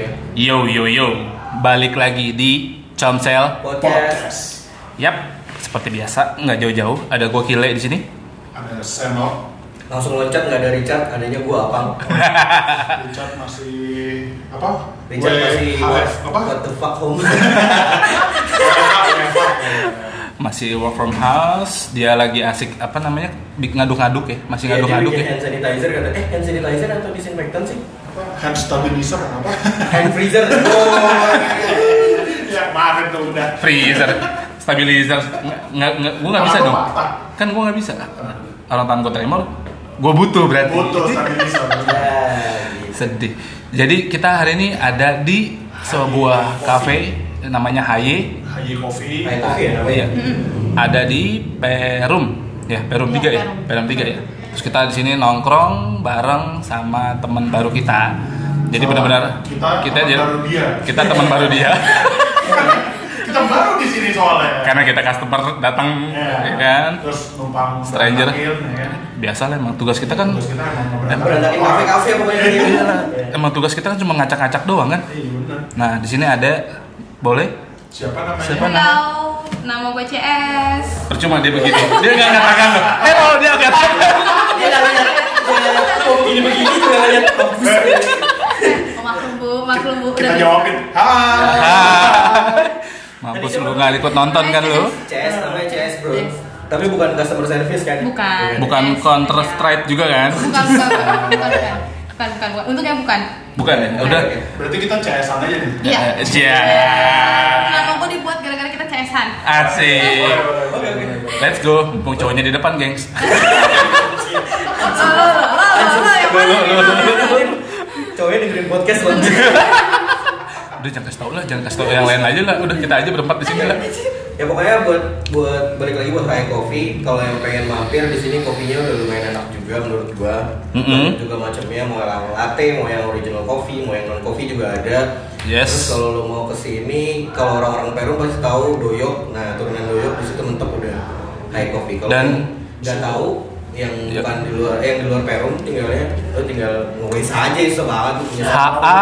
Oke. Yo yo yo, balik lagi di Comsel. Podcast. Yap, seperti biasa nggak jauh-jauh. Ada gua Kile di sini. ada Senok Langsung loncat nggak ada Richard, adanya gua Apang. Richard masih apa Richard masih what, apa what the fuck home. Masih work from house. Dia lagi asik apa namanya? big ngaduk-ngaduk ya. Masih Iya, dia ngaduk-ngaduk bikin ya. hand sanitizer kata, eh hand sanitizer atau disinfektan sih? Hand stabilizer apa Hand freezer. Oh. ya maafin tuh udah Freezer, stabilizer. Nggak nggak, gua nggak bisa dong. patah. Kan gua nggak bisa. Orang tangan gua tremor, gua butuh berarti. butuh stabilizer Ya, gitu. Sedih. Jadi kita hari ini ada di sebuah cafe namanya Haye. Haji Coffee Kayak kopi ya namanya. Iya. Ada di Perum. Ya, Perum 3 ya. Perum. Perum 3 ya. Terus kita di sini nongkrong bareng sama teman baru kita. Jadi Sama benar-benar kita kita teman baru dia. Kita teman baru dia. kita baru di sini soalnya Karena kita customer datang Iya. ya kan. terus numpang Stranger. ya kan. Biasa lah emang tugas kita kan Terus kita emang kafe-kafe pokoknya. Iya lah. Emang tugas kita kan cuma ngacak-ngacak doang kan. iya benar Nah, di sini ada boleh siapa namanya Siapa? Halo, nama gue CS. percuma dia begitu. Dia nggak ngatakan loh. Eh, oh dia nggak ngatakan. Dia nggak lihat, lihat. Oh begini-begini juga nggak lihat. Oh, maklum bu, maklum bu. kita Udah- jawabin hai. Mampus lu nggak ikut nonton kan lu? CS namanya CS bro. Tapi bukan customer service kan? Bukan. Bukan Counter Strike juga kan? Bukan, bukan, bukan, bukan, bukan, bukan, bukan, bukan. Untungnya bukan. Bukan ya? Udah. berarti kita CS-an aja nih Iya. Eh, Cia. Nama gue dibuat gara-gara kita CS-an. Asik. Let's go. Mumpung cowoknya di depan, gengs. Cowoknya dengerin podcast loh. Udah jangan kasih tau lah, jangan kasih tau yang lain aja lah. Udah kita aja berempat di sini lah. Ya pokoknya buat buat balik lagi buat Raya Coffee kalau yang pengen mampir di sini kopinya udah lumayan enak juga menurut gua Mm-mm. Banyak juga macamnya mau yang latte mau yang original coffee mau yang non coffee juga ada Yes. terus kalau lo mau ke sini kalau orang-orang Peru pasti tahu doyok nah turunan doyok di situ mentok udah high coffee kalau Dan- nggak tahu yang Yep. bukan di luar eh, yang di luar Peru tinggalnya lo tinggal nge aja iso banget punya H A.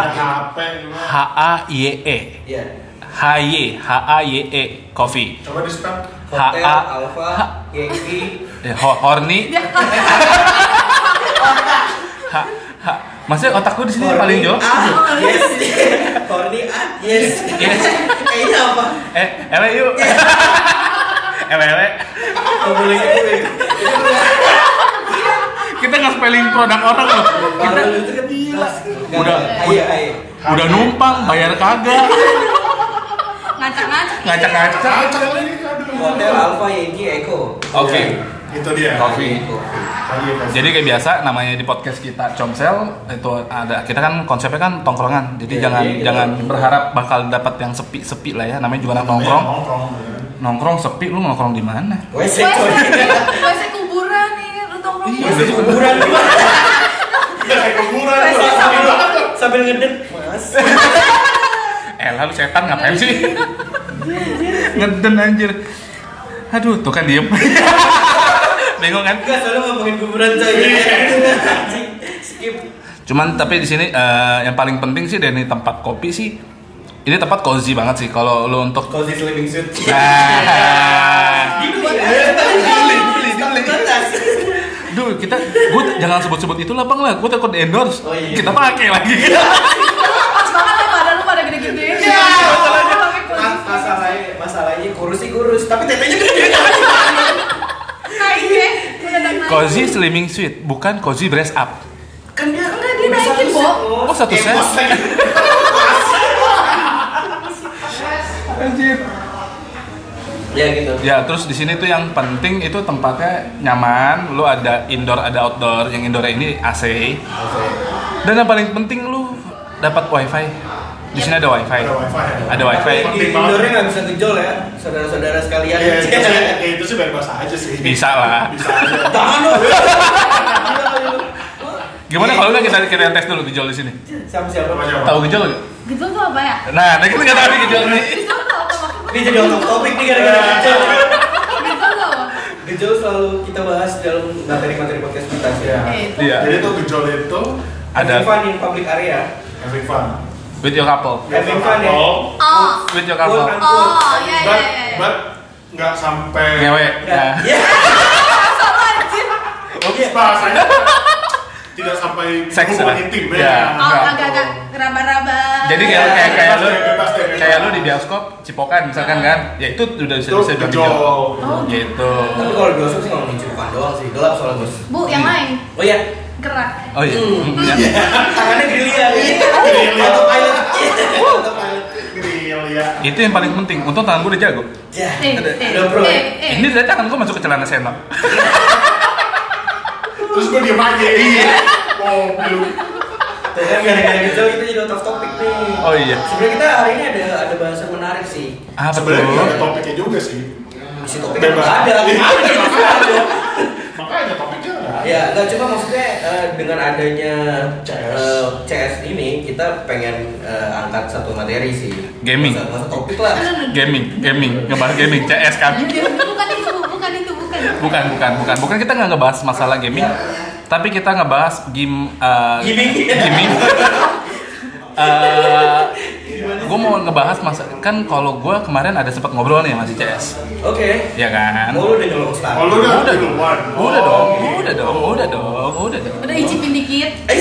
H A Y E Iya. H H A Y E Coffee. coba di spell Hotel H- A- Alpha Yankee Eh, ho- horny. Ha, ha. Maksudnya otak gue di sini paling jauh. Ah, yes. Horny ah, yes. Yes. Kayaknya apa? Eh, ele yuk. ele ele. Gak boleh gitu. Kita nggak spelling produk orang loh. Kita Baru itu kan gila. Udah- udah numpang, bayar kagak, Ngacak-ngacak. ngacak-ngacak. Acak lagi aduh. Hotel Alpha Yankee Echo. Oke. itu dia Coffee. Haji Coffee. Jadi kayak biasa namanya di podcast kita Comsel itu ada kita kan konsepnya kan tongkrongan. Jadi Iya, jangan iya, iya. jangan berharap bakal dapat yang sepi-sepi lah ya. Namanya juga anak nongkrong. nongkrong ya. Nongkrong sepi lu nongkrong di mana? WC WC, kuburan nih, lu tongkrong Iya, WC kuburan kayak kuburan sambil sambil ngeden. Mas. Eh lalu setan ngapain sih? Ngeden anjir. Aduh, tuh kan diem. Bingung kan? Enggak selalu ngomongin kuburan coy. Skip. Cuman tapi di sini eh, yang paling penting sih dari tempat kopi sih ini tempat cozy banget sih kalau lu untuk Cozy Slimming Suit. Nah. Duh, kita gue jangan sebut-sebut itu lah bang lah, gue takut endorse. Oh, iya. Kita pakai lagi. Pas banget ya badan Iya, masalahnya. Mas- masalahnya masalahnya kurus sih kurus tapi tetenya gede naik. Cozy Slimming Suite, bukan Cozy Breast Up. kan dia Enggak, dia naikin, satu Bo. set, Oh, satu Eh, set? bos lagi. Anjir. ya gitu Ya, terus di sini tuh yang penting itu tempatnya nyaman, lu ada indoor ada outdoor. Yang indoor ini AC. Dan yang paling penting lu dapat wifi. Di sini ada wifi. Ada wifi ya? Ada wifi. Indoornya nggak bisa gejol ya saudara-saudara sekalian Ya, itu sih, ya, itu sih bebas aja sih. Bisa lah. Bisa aja. jangan dong Gimana kalau nggak kita kita tes dulu gejol di sini? siapa siapa Apa siapa? Tahu gejol nggak? Gitu tuh apa ya? Nah, nah kita nggak tahu nih gejol nih. Tuh apa maksudnya? ini jadi otot topik nih gara-gara gejol tuh apa? gejol selalu kita bahas dalam materi-materi podcast kita sih Iya. Iya. Jadi tuh gejol itu Ada fun in public area having fun. With your couple Having fun ya. Oh. with your couple. Oh, iya iya But, iya. iya. but nggak sampai ngewe Ya. nah. Ya. Ups, bahasanya tidak sampai Seks hubungan lah. intim Ya. ya. Oh, Enggak. agak-agak raba-raba. jadi kayak kayak kayak lu kayak lu di bioskop cipokan misalkan kan ya itu udah bisa bisa gejol Oh, gitu Tapi kalau di bioskop sih ngomongin ciuman doang sih, gelap soalnya bos. Bu, yang lain Oh iya, gerak. oh iya Hmm. Ya. tangannya gerilya. Gerilya. Autopilot. Ya. itu yang paling penting untung tangan gue udah jago Ya. Eh, eh, Udah pro ya? eh, ini dari tangan gue masuk ke celana senok Terus gue diem aja. Iya. Mobil. Tuh kan gara-gara gitu kita jadi out of topic nih. oh iya Sebenarnya kita hari ini ada ada bahasan menarik sih. ah Sebenarnya ada topiknya juga sih. Bebas. nggak ada. Iya. Ada. Makanya ada. Ya, nggak cuma maksudnya eh, dengan adanya CS. eh, CS ini kita pengen eh, angkat satu materi sih. Gaming. Masa, masa topik lah. gaming gaming ngebahas gaming CS kan Bukan itu, Bu. bukan itu, bukan. bukan bukan bukan bukan kita nggak ngebahas masalah gaming tapi kita ngebahas game uh, Gaming. gaming gue mau ngebahas masa kan kalau gue kemarin ada sempat ngobrol nih masih CS Oke. ya kan Oh, lu udah nyolong start. Oh, lu udah udah dong duluan. udah dong udah dong udah dong udah dong Udah icipin dikit. Eh,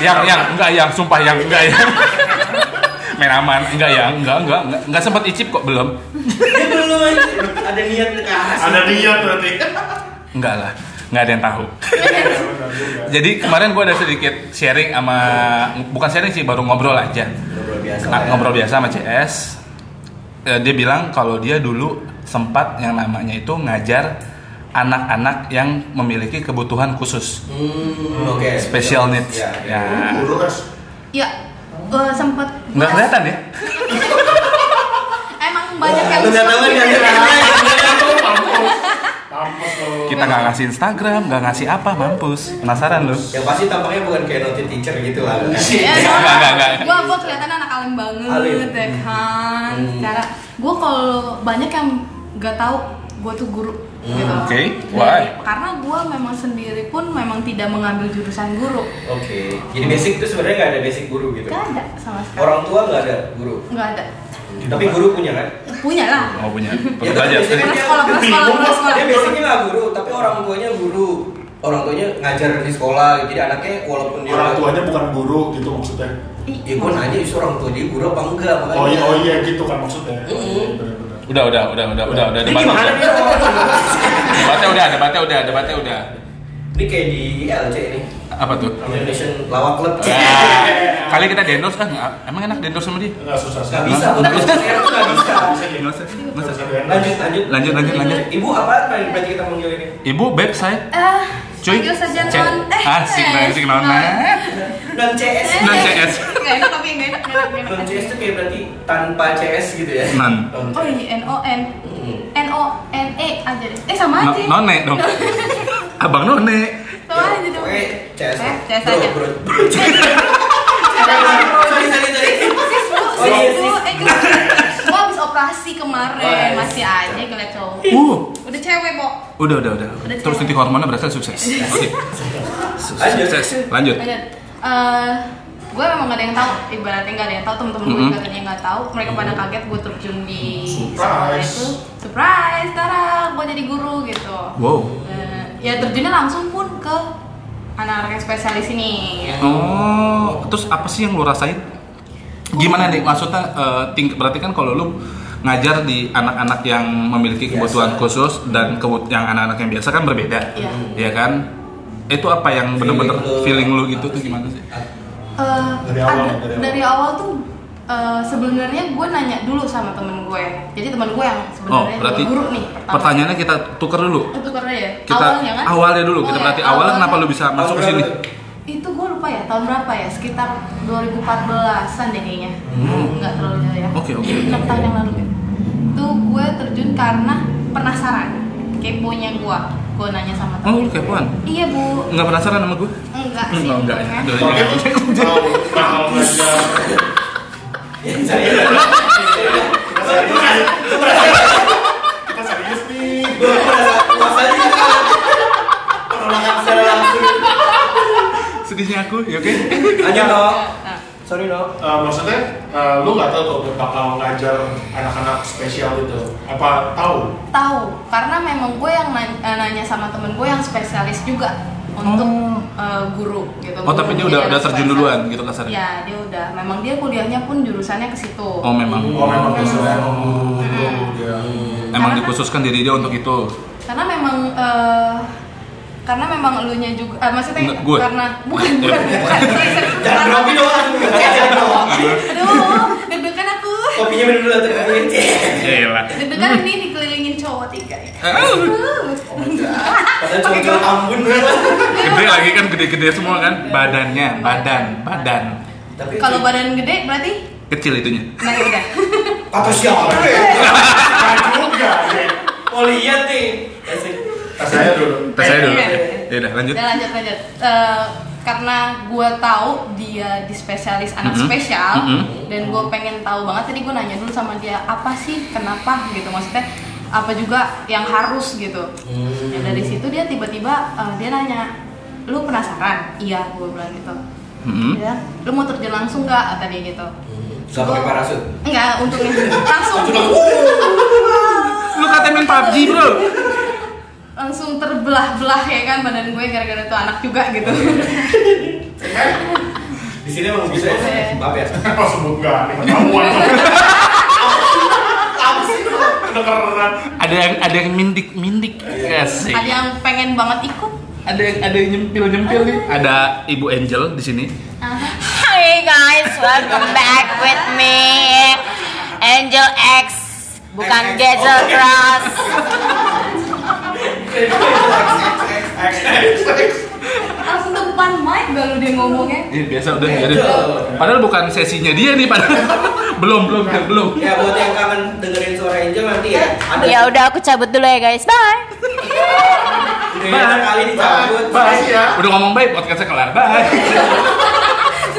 yang yang enggak yang sumpah yang enggak yang main aman enggak yang enggak enggak enggak, enggak sempat icip kok belum dia belum. Ada niat kasih. Ada niat berarti. enggak lah enggak ada yang tahu jadi kemarin gue ada sedikit sharing sama bukan sharing sih baru ngobrol aja Ngobrol biasa. Nah, ya. ngobrol biasa sama CS Eh, dia bilang kalau dia dulu sempat yang namanya itu ngajar anak-anak yang memiliki kebutuhan khusus Hmm, oke. special needs Ya, ya. Ya, eh, sempet. nggak kelihatan ya Emang banyak yang Lu nggak tahu kan nggak. Mampus lo. kita nggak ngasih Instagram nggak ngasih apa mampus penasaran lu Yang pasti tampaknya bukan kayak naughty teacher gitu lah. Ya, Enggak, enggak, enggak. Gua gua kelihatan anak alim banget Alim. ya kan. Hmm. Cara gua kalau banyak yang nggak tahu gua tuh guru Hmm, gitu. oke. Dari- Why? Karena gua memang sendiri pun memang tidak mengambil jurusan guru. Oke. Jadi basic itu sebenarnya nggak ada basic guru gitu. Gak ada sama sekali. Orang tua nggak ada guru. Nggak ada. Tapi guru punya kan? Punya lah. mau punya Ya, perlu dia- sekolah, sekolah, pernah sekolah. Dia basicnya nggak guru, tapi orang tuanya guru. Orang tuanya ngajar di sekolah, jadi anaknya walaupun dia Orang tuanya bukan guru gitu maksudnya. Ih, Ya gue nanya justru orang tua dia guru apa enggak makanya. Oh iya, oh iya gitu kan maksudnya. Mm-mm. Iya, udah udah udah udah udah udah debatnya udah ngomong? debatnya udah debatnya udah debatnya udah Ini kayak di LC ini. apa tuh Indonesian Lawak Club. Ah, kali kita ah nggak- emang enak di endorse sama dia Nggak susah sih. Nggak bisa, betul. Sekarang tuh nggak bisa. Nggak usah, nggak usah. Lanjut, lanjut. Lanjut, lanjut, lanjut. Ibu apa berarti kita manggil ini? ibu beb saya Eh, Cuy. panggil saja non. Eh, Asik, eh, asik, non. Non CS. Non CS. Gak enak tapi gak enak, Non. CS itu kayak berarti tanpa CS gitu ya? Non. Oh iya, N O N. N O N E aja deh. Eh sama No- aja. none dong abang none Sama aja dong. Oke, CS. Eh, CS Bro, aja. bro, bro. Sorry, sorry, sorry. Oh, iya, sis. eh gua, habis operasi kemarin iya. masih aja ngeliat cowok. uh Udah cewek, Bo. udah udah udah Udah terus nanti hormonnya berasa sukses oke sukses lanjut Lanjut. Eh, gue memang gak ada yang tahu ibaratnya gak ada yang tahu temen-temen gue Mhm. juga katanya nggak tahu. Mereka pada kaget gue terjun di Surprise. sekolah itu surprise gue jadi guru gitu. Wow. Eh, ya terjunnya langsung pun ke anak-anak yang spesialis ini. Oh terus apa sih yang lu rasain? Gimana nih? Maksudnya eh, ting- berarti kan kalau lu ngajar di anak-anak yang memiliki kebutuhan Biasa. khusus dan kebut yang anak-anak yang biasa kan berbeda Iya. ya kan? Itu apa yang bener-bener Feeling lu gitu tuh gimana sih Eh, Dari awal, ada- dari awal. dari awal. tuh eh, sebenarnya gue nanya dulu sama temen gue jadi temen gue yang oh sebenarnya berarti juga guru nih pertama. pertanyaannya kita tuker dulu. Itu karena ya. Kita awalnya kan? awalnya dulu kita Oh, berarti ya, awalnya. kenapa lu bisa masuk ke sini? itu gue lupa ya tahun berapa ya? Sekitar 2014an deh kayaknya. Hmm. nggak terlalu jauh ya. Oke, oke. 6 tahun yang lalu. Ya itu gue terjun karena penasaran keponya gue gue nanya sama oh temen lu kepoan iya bu nggak penasaran sama gue enggak sih Oh, enggak ya. Ya, Kita serius nih. gue merasa aja. Penolakan secara langsung. sedih bisnisnya aku, ya oke? Lanjut no. Sorry no. Eh, maksudnya eh, lu nggak tahu tuh bakal ngajar anak-anak spesial itu apa tahu tahu karena memang gue yang nanya, eh, nanya sama temen gue yang spesialis juga untuk Oh. eh, guru gitu. Oh, tapi dia Guru udah udah terjun duluan gitu kasarnya. Ya, dia udah. Memang dia kuliahnya pun jurusannya ke situ. Oh, memang. oh memang Hmm. dosennya oh, ya Emang Karena- dikhususkan diri dia untuk itu. Karena memang eh, karena memang elunya juga eh, maksudnya Enggak, gue. karena bukan Ya. bukan bukan. Jangan grogi doang. Jangan grogi. Aduh, deg-degan aku. Kopinya minum dulu tuh. Ya. Deg-degan ini dikelilingin cowok tiga. Padahal cuma jual ambun. Gede lagi kan gede-gede semua kan badannya, badan, badan. Tapi Kalau badan gede berarti Kecil itunya. nah ya udah. kata siapa? Nggak juga ya. Mau lihat nih. Tas saya dulu Tes saya dulu. Iya. Ya udah lanjut. Udah lanjut lanjut. Eh, karena gue tahu dia di spesialis anak Mhm. spesial Mhm. dan gue pengen tahu banget jadi gue nanya dulu sama dia apa sih kenapa gitu maksudnya apa juga yang harus gitu Hmm. Ya, dari situ dia tiba-tiba eh, dia nanya lu penasaran iya gue bilang gitu Mm-mm. ya lu mau terjun langsung nggak kata dia gitu Gak pakai parasut. enggak untungnya langsung Lu katanya main PUBG, Bro. langsung terbelah-belah ya kan badan gue gara-gara itu anak juga gitu. Di sini emang bisa ya. Maaf ya. oh sebut ini ketahuan Ada yang ada yang mindik-mindik. Kasih. ada yang pengen banget ikut. Ada yang ada yang nyempil-nyempil nih. Ada. Ibu Angel di sini. Hi guys, welcome back with me. Angel X. Bukan Gazel Cross langsung depan mic baru dia ngomongnya Iya biasa udah ya. Padahal bukan sesinya dia nih padahal. belum belum belum belum. Ya buat yang kangen dengerin suara Angel nanti ya. Ada Ya udah aku cabut dulu ya guys, bye Udah kali dicabut. makasih ya Udah ngomong baik podcastnya kelar. Bye.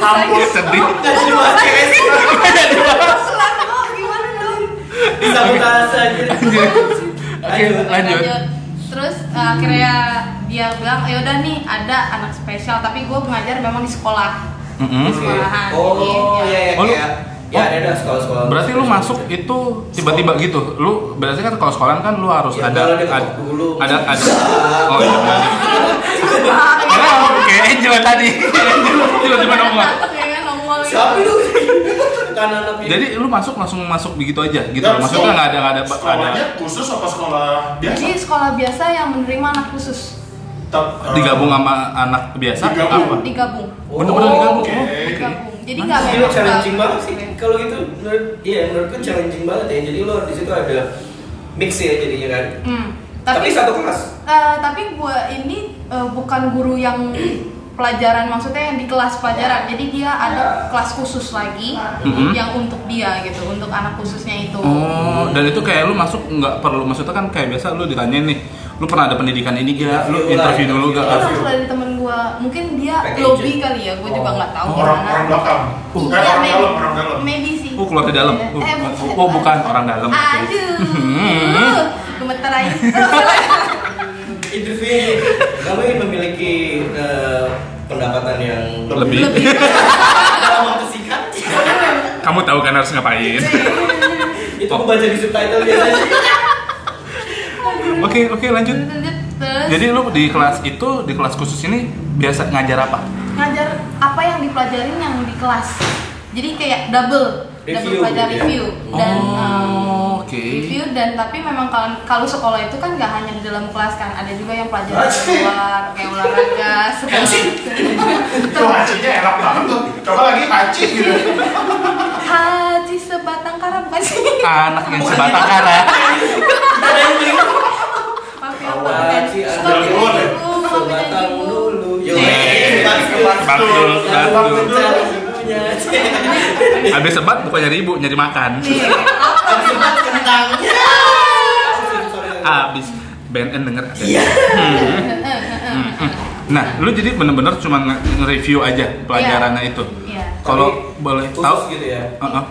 Mampus. Sedih. Nggak jadi bahas sih. Kelar kok gimana dong Disabotase aja. Oke, lanjut. Terus eh, akhirnya dia bilang ya udah nih ada anak spesial tapi gue mengajar memang di sekolah Mm-mm. di sekolahan Oh, Jadi, iya iya Oh, lu- kayak ya ada ada sekolah-sekolah. Berarti lu masuk itu tiba-tiba gitu. Lu berarti kan kalau sekolah kan lu harus Ya, ada ada dulu. ada ada Oh iya. Oh, oke, Angel tadi. Angel tiba-tiba nongol. ya kan nongol. Siapa itu? Anak ini. Jadi lu masuk langsung masuk begitu aja gitu. Dan Maksudnya sekolah- nggak ada nggak ada ada sekolahnya khusus apa sekolah biasa jadi sekolah biasa yang menerima anak khusus Tep- eh, digabung sama anak biasa Digabung. apa? digabung Bener-bener Oh, digabung. oke. Oh, digabung jadi nggak memang challenging banget sih. Kalau gitu menurut iya menurutku challenging banget ya. Jadi lo di situ ada mix ya jadinya kan. Hmm. Tapi, tapi satu kelas. Eh, tapi gue ini eh, bukan guru yang pelajaran maksudnya yang di kelas pelajaran. Jadi dia ada kelas khusus lagi Mhm. yang untuk dia gitu untuk anak khususnya itu. Oh, dan itu kayak lu masuk nggak perlu maksudnya kan kayak biasa lu ditanyain nih, lu pernah ada pendidikan ini gak? Lu Interview dulu gak? Itu langsung dari temen gue mungkin dia lobby kali ya gue juga nggak tahu orang gimana. orang belakang. Eh Iya, orang dalam orang dalam. maybe sih. Oh keluar di dalam. Iya. Oh, Eh, oh, oh, bukan orang dalam. Aduh. Gemeter aja Interview kamu ingin memiliki eh, pendapatan yang Lebih. lebih dalam waktu singkat. Kamu tahu kan harus ngapain? Itu aku baca di subtitle biasanya. Oke, oke lanjut. Jadi lu di kelas itu, di kelas khusus ini biasa ngajar apa? ngajar apa yang dipelajarin yang di kelas jadi kayak double Review double pelajar gitu ya? review dan Oh, um, oke. review dan tapi memang kalau kalau sekolah itu kan nggak hanya di dalam kelas kan ada juga yang pelajaran di Haji. luar kayak olahraga segala tuh hacinya enak banget tuh coba lagi haci gitu haji sebatang kara bukan sih Anak yang sebatang kara. Ada yang beli. maaf ya Haji, maafin Sebatang dulu. Yo, Yeay. betul. Betul, Ibunya. Habis sebat bukan nyari ibu, nyari makan. Iya. Habis sebat kentangnya. Habis BNN denger ada. Iya. Nah, lu jadi bener-bener cuma nge- nge-review aja pelajarannya itu. Iya. Kalau boleh tahu gitu ya. Heeh.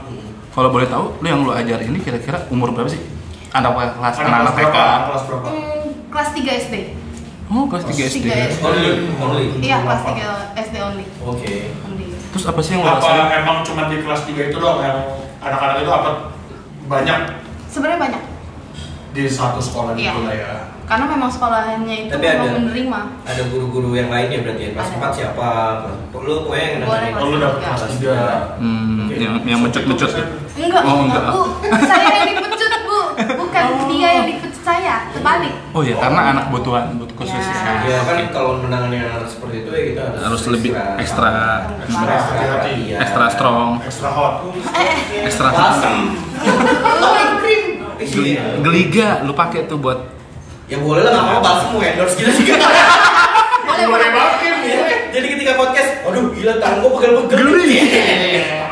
Kalau boleh tahu, lu yang lu ajar ini kira-kira umur berapa sih? Anak kelas anak anak kelas berapa TK. kelas berapa Hmm, kelas 3 SD Oh, kelas 3 SD. Tiga SD. Only, only. iya kelas 3 SD only Oke. Terus apa sih yang lo Apa rasain? emang cuma di kelas 3 itu doang yang anak-anak itu apa banyak Sebenarnya banyak. di satu sekolah Iya. gitu lah ya. Karena memang sekolahnya itu Tapi memang ada- menerima. Ada guru-guru yang lainnya berarti ya. Kelas Ada. 4 siapa? Lu pokoknya yang enak. Oh, lu dapet kelas 3. Hmm, yang yang mencut-mencut. Enggak, Oh, enggak, enggak. Bu. Saya yang dipecut, Bu. Bukan dia yang dipecut saya. Terbalik. Oh ya, karena anak butuhan, butuh khusus Ya. kan. Ya kan kalau menangani anak seperti itu ya kita harus Harus lebih ekstra, ekstra Ekstra hati-hati. ekstra strong, Extra hot. ekstra Basem. krim. Geli- geliga lu pakai tuh buat Ya boleh lah, nggak apa-apa balsem mau endorse kita juga. Boleh, Boleh boleh. banget Ya, Jadi ketika podcast, aduh gila tangan gua pegel-pegel. Geli.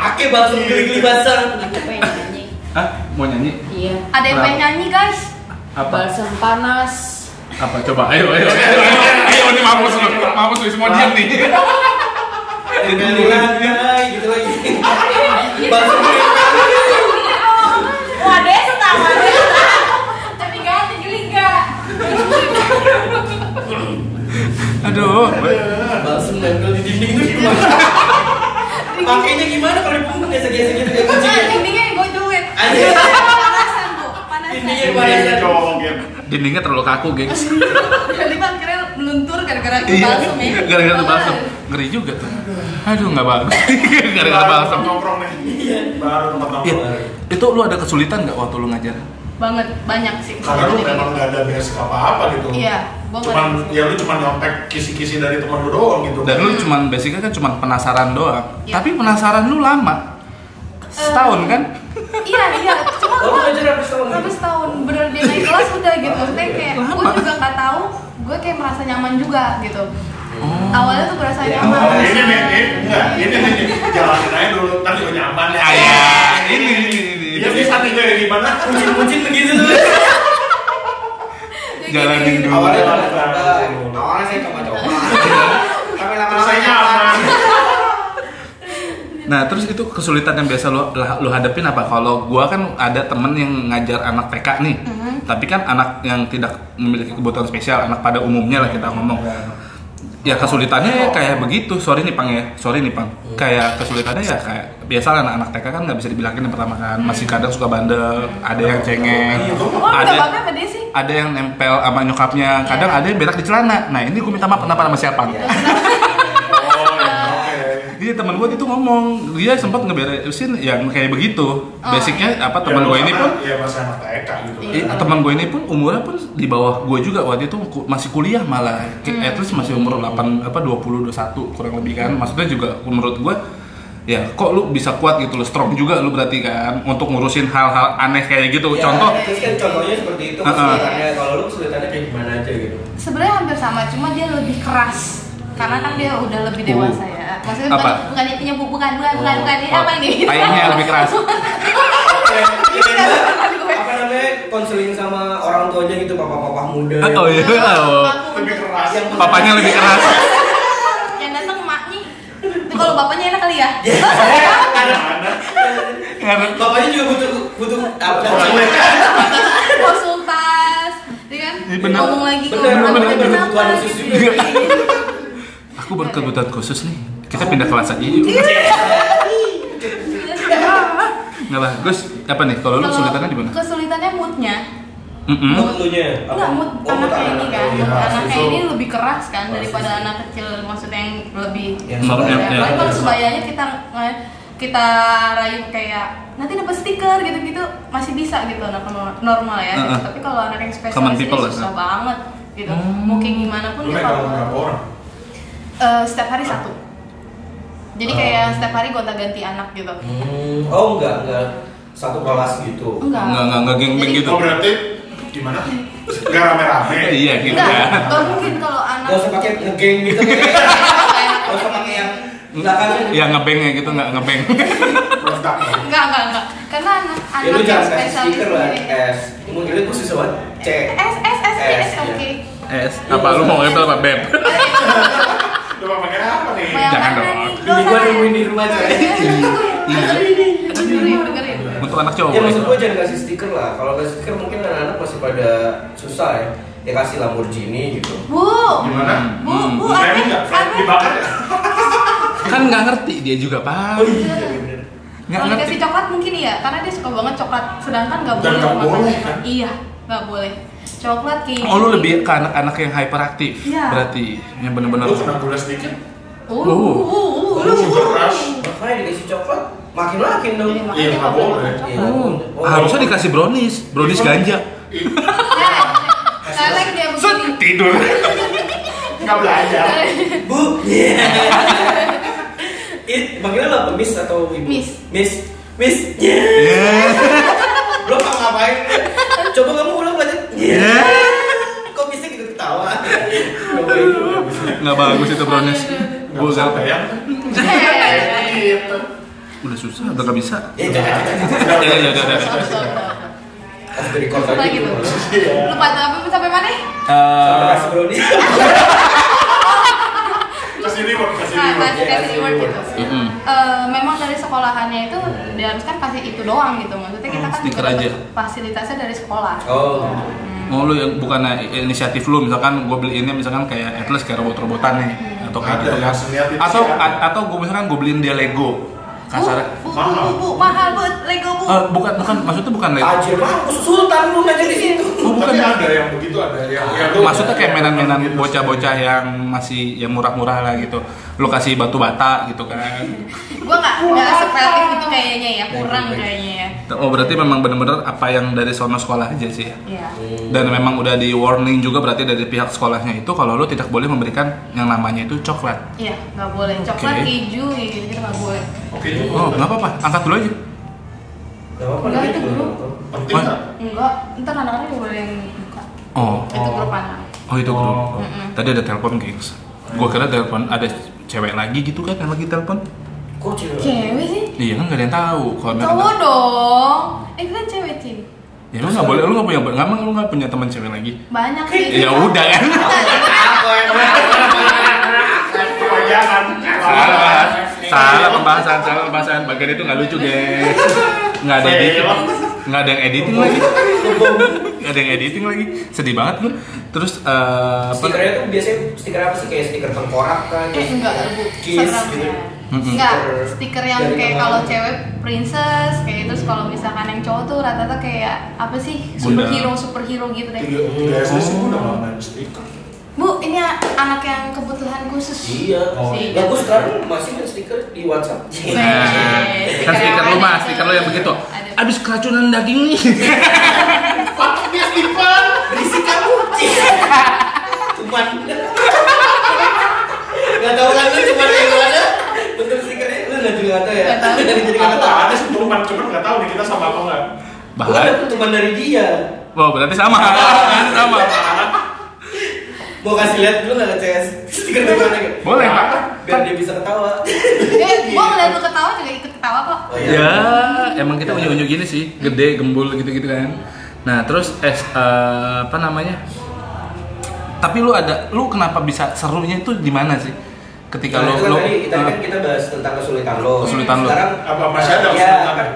Ake balsem geli-geli basah. Apa yang nyanyi? Hah? Mau nyanyi? Iya. Ada yang pengen nyanyi, guys. Apa? Balsam panas. Apa? Coba, ayo, ayo, ayo, ayo, ayo, ini mampus lu, mampus lu, semua diam nih. Lantai gitu lagi. Balsem Wah, Desta, wah, Desta. Tapi ganti geliga. Aduh, balsem nempel di dinding tuh gimana? Pakainya gimana kalau di punggung gesek-gesek gitu kayak kucing? Nah, dindingnya gue cuek. Anjir. Panasan, Bu. Panasan. Dindingnya Iya, panasan. cowok gitu. Kaku, gengs. Jadi kan kira meluntur gara-gara Iya, balsam ya. gara-gara balsam. Ngeri juga tuh. Aduh, nggak bagus. Gara-gara Baru balsam. nongkrong nih. Baru tempat Iya, nongkrong. itu lu ada kesulitan nggak waktu lu ngajar? Banget, banyak sih. Karena lu memang gak ada basic apa-apa gitu. Iya, gua nggak Cuman ya lu cuma nyontek kisi-kisi dari teman lu doang gitu. Dan lu cuman basicnya kan cuman penasaran doang. Iya. Tapi penasaran lu lama. Setahun kan? Iya, iya. Gua ngajar habis tahun? habis tahun bener dia naik kelas udah gitu. Maksudnya kayak gue juga nggak tahu. Gue kayak merasa nyaman juga gitu. Oh. Awalnya tuh berasa Ya, nyaman. Ini nih, ini enggak, ini nih, jalanin aja dulu, ntar juga nyaman ya. Ah, ya. Ini, ini, ini. Iya bisa nih kayak gimana? Kucing-kucing begitu tuh. Jalanin dulu. Awalnya Awalnya coba-coba. coba. Awalnya saya coba-coba. Tapi saya nyaman. Nah, terus itu kesulitan yang biasa lu, lu hadapin apa? Kalau gua kan ada temen yang ngajar anak TK nih. Tapi kan anak yang tidak memiliki kebutuhan spesial, anak pada umumnya lah kita ngomong. Ya kesulitannya kayak begitu. Sorry nih Pang ya. Sorry nih Pang. Kayak kesulitannya ya kayak biasa lah anak-anak TK kan nggak bisa dibilangin yang pertama kan. Masih kadang suka bandel, ada yang cengeng, Oh, ada bapak apa dia sih? ada yang nempel sama nyokapnya. Kadang ada yang berak di celana. Nah, ini gue minta maaf kenapa sama siapa? Oh, Iya teman gue itu ngomong dia sempat ngeberesin yang kayak begitu. Oh, Basicnya iya. apa teman Ya, gue ini pun ya masih anak TK gitu. eh, teman gue ini pun umurnya pun di bawah gue juga waktu itu masih kuliah malah. Hmm. At least masih umur 8 apa 20 21 kurang lebih kan. Maksudnya juga menurut gue ya kok lu bisa kuat gitu lo strong juga lu berarti kan untuk ngurusin hal-hal aneh kayak gitu. Ya, Contoh terus kan contohnya seperti itu Uh-uh. kesulitannya. Kalau lu kesulitannya kayak gimana aja gitu. Sebenarnya hampir sama, cuma dia lebih keras. Karena kan dia udah lebih dewasa ya. Maksudnya Apa? bukan bukan dia punya bu- bukan bukan bukan bukan ini Oh, apa ini? tainya lebih keras. apa namanya konseling sama orang tuanya gitu papa-papa muda. Oh iya. Oh. Lebih keras. Yang Papanya lebih keras. Yang datang emaknya. Tapi kalau bapaknya enak kali ya. Gimana? Karena Bapaknya juga butuh butuh apa? Konsultas, ya kan? Iya. Ngomong lagi bapaknya lagi, berkebutuhan kenapa? khusus juga. aku berkebutuhan khusus nih. Kita pindah kelas aja yuk. Nggak bagus. Apa nih? Kalau lu kesulitannya di mana? Kesulitannya moodnya. Mm-mm. Mood lu nya. Enggak, mood Oh, mood anaknya ini kan. Iya. anaknya itu. ini lebih keras kan daripada anak kecil maksudnya yang lebih Yang Normal, Ya, ya, Apalagi ya. kalau sebayanya kita kita rayu kayak nanti dapat stiker gitu-gitu masih bisa gitu anak normal- normal ya. Uh-uh. Tapi kalau anak yang spesial Common ini people lah, susah ya. banget gitu. Hmm. Mau kayak gimana pun dia kalau orang? Eh, setiap hari satu. Jadi kayak setiap hari gonta-ganti anak gitu. Hmm, oh enggak enggak satu kelas gitu. Enggak. Nggak, nggak, nggak geng-geng Jadi- gitu. Oh berarti gimana? Gak rame-rame? Iya gitu Enggak, ya. enggak mungkin kalau anak Gak usah pakai ngegeng gitu. Gak usah pakai yang belakangnya. Ya ngebengnya gitu nggak ngebeng. Enggak, enggak, enggak. Karena anak Ya anak lu yang jangan kasih spesial stiker lah sendiri. S. Mungkin khusus buat C. S S S S, S oke. Es, apa lu mau ngebel apa beb? Mau pakai apa nih? Jangan dong. nih? Ini gua nungguin di rumah coy. Dengerin, dengerin. Untuk anak cowok. Ya maksud gua jangan kasih stiker lah. Kalau kasih stiker mungkin anak-anak masih pada susah ya. Ya kasih Lamborghini gitu. Bu, Gimana? bu, Hmm. bu, Saya aneh, aneh. dibakar ya? kan nggak ngerti dia juga pak Oh iya nggak Kalau ngerti dikasih coklat mungkin iya, karena dia suka banget coklat. Sedangkan nggak Dan boleh nggak boleh, coklat. kan? Iya, nggak boleh. Coklat keju. oh lu lebih ke anak-anak yang hyperaktif Iya. berarti yang benar-benar Lu kena gula sedikit, Uh, Oh. uh, uh, uh, lu uh. sugar rush. Makanya dikasih coklat makin makin dong. Iya, nggak boleh Iya. oh, harusnya dikasih brownies brownies ganja Eh, Lelek dia begini. tidur Nggak belajar. Bu. It panggilnya lo apa? Miss atau ibu? Miss. Miss. Miss. Yeah. Yeah. Lo nggak ngapain? Coba kamu ulang belajar. Yeah. Kok bisa gitu ketawa? Nggak bagus itu brownies Nggak usah Gua bayang. Eh, Gitu. udah susah udah nggak bisa Ya jangan. ya ya ya ya, ya. lagi. gitu? Iya. Lupa apa sampai mana? Sampai Eh, kasih brownies. Kasih reward, kasih Nah, reward. kasih kasih reward gitu. Eh, memang dari sekolahannya itu diharuskan kasih itu doang gitu. Maksudnya kita Hmm, kan aja. fasilitasnya dari sekolah. Oh. Oh lu yang bukan inisiatif lu misalkan gue beliinnya misalkan kayak at least kayak robot-robotan nih atau kayak gitu. kan atau atau gue misalkan gue beliin dia Lego kasar Bu, bu, Mahal. bu, bu, mahal bu, Lego bu. Eh, bukan bukan maksudnya bukan Lego Ajir mah sultan lu ngajar di situ. Oh, bukan. Tapi ada yang begitu, ada yang yang lu- maksudnya kayak mainan-mainan gitu. bocah-bocah yang masih yang murah-murah lah gitu lu kasih batu bata gitu kan Gua nggak nggak sekreatif itu kayaknya ya, kurang kayaknya ya. oh berarti memang bener-bener apa yang dari sono sekolah aja sih ya Iya. dan memang udah di warning juga berarti dari pihak sekolahnya itu kalau lu tidak boleh memberikan yang namanya itu coklat Iya, nggak boleh. Coklat keju gitu gitu nggak boleh. Oke, oh nggak apa-apa angkat dulu aja Gak apa-apa. Enggak, itu dulu. guru. penting Oh. nggak? Enggak, ntar anak-anak juga boleh yang buka. oh Itu Oh. grup anak. oh itu grup Oh. Tadi ada telepon gengs gue kira telepon ada cewek lagi gitu kan yang lagi telepon Kok cewek? Cewek sih? iya kan nggak ada yang tahu kalau memang Cowok ada- dong. Eh kan cewek sih. ya emang nggak boleh lu nggak punya nggak emang lu nggak punya teman cewek lagi Banyak sih. ya udah kan Aku emang. Kebanyakan. salah salah pembahasan salah pembahasan. Bagian itu nggak lucu guys nggak ada editing. Nggak ada yang editing lagi. Nggak ada yang editing lagi. Sedih banget gue terus eh, apa? Stikernya tuh biasanya stiker apa sih? Kayak stiker tengkorak kan? Eh enggak, bu. Kiss gitu. Enggak, Stiker yang dari kayak kalau cewek princess kayak terus kalau misalkan yang cowok tuh rata-rata kayak apa sih? Superhero superhero gitu deh. SD sih udah stiker. Bu, ini anak yang kebutuhan khusus. Iya. Oh. Si- Nah, gue sekarang masih main stiker di WhatsApp. Nah, kan stiker lu mah, stiker lu yang begitu. Ada. Abis keracunan daging nih. Patoknya Stephen. Berisik kamu. Cuman. Gak tau kan lu cuman yang mana? Bentuk stikernya lu nggak juga nggak tahu ya? Nggak tahu. Jadi nggak tahu. ada sih cuman cuman nggak tahu nih kita sama apa nggak. Kan dapet cuman dari dia. Wow, berarti sama. sama. Mau kasih lihat dulu nggak CS stiker di mana? gitu? Boleh, Pak. Biar dia bisa ketawa. Eh, gua ngeliat lu ketawa juga ikut ketawa kok. Oh Ya, emang kita unyu-unyu gini sih, gede, gembul gitu-gitu kan. Nah, terus es eh, apa namanya? Tapi lu ada, lu kenapa bisa serunya itu di mana sih? Ketika Nah, kan lu tadi kita eh, kan kita bahas tentang kesulitan lo. Kesulitan lo. Sekarang Apa masih ada ya, kesulitan? kan?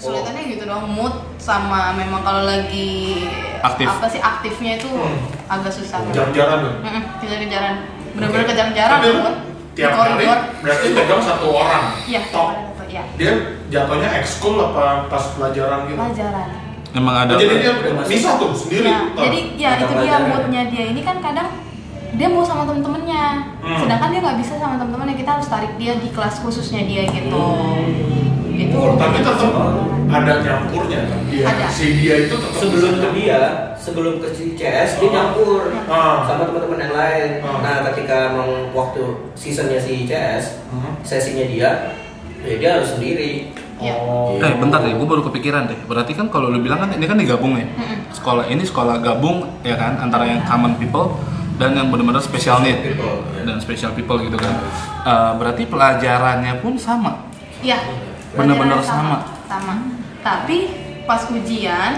Kesulitannya gitu dong, mood sama memang kalau lagi Aktif. apa sih aktifnya itu Hmm. agak susah. Kejar-kejaran. Mm-mm, kejar-kejaran. Bener-bener Oke. kejar-kejaran Tapi tiap hari berarti pegang satu orang. Iya, Top. iya. Dia jatuhnya ekskul apa pas pelajaran gitu? Pelajaran. emang ada Jadi dia bisa tuh sendiri. Nah, Top. jadi ya Mata itu dia moodnya dia ini kan kadang dia mau sama temen-temennya, Hmm. sedangkan dia nggak bisa sama temen-temennya kita harus tarik dia di kelas khususnya dia gitu. Itu. Oh, tapi tetap ada campurnya kan? Iya. Ada. Si dia itu tetap sebelum ke dia, sebelum ke si CS dia Oh. nyampur Ah. sama teman-teman yang lain. Ah. Nah, ketika emang waktu seasonnya si CS, Hmm. sesinya dia, ya dia harus sendiri. Iya. Oh. Eh bentar deh, gue baru kepikiran deh. Berarti kan kalau lu bilang kan ini kan digabung ya. Sekolah ini sekolah gabung ya kan antara yang common people dan yang benar-benar special need People, ya. dan special people gitu kan. Eh, berarti pelajarannya pun sama. Iya. Bener-bener pelajaran Sama. Tapi pas ujian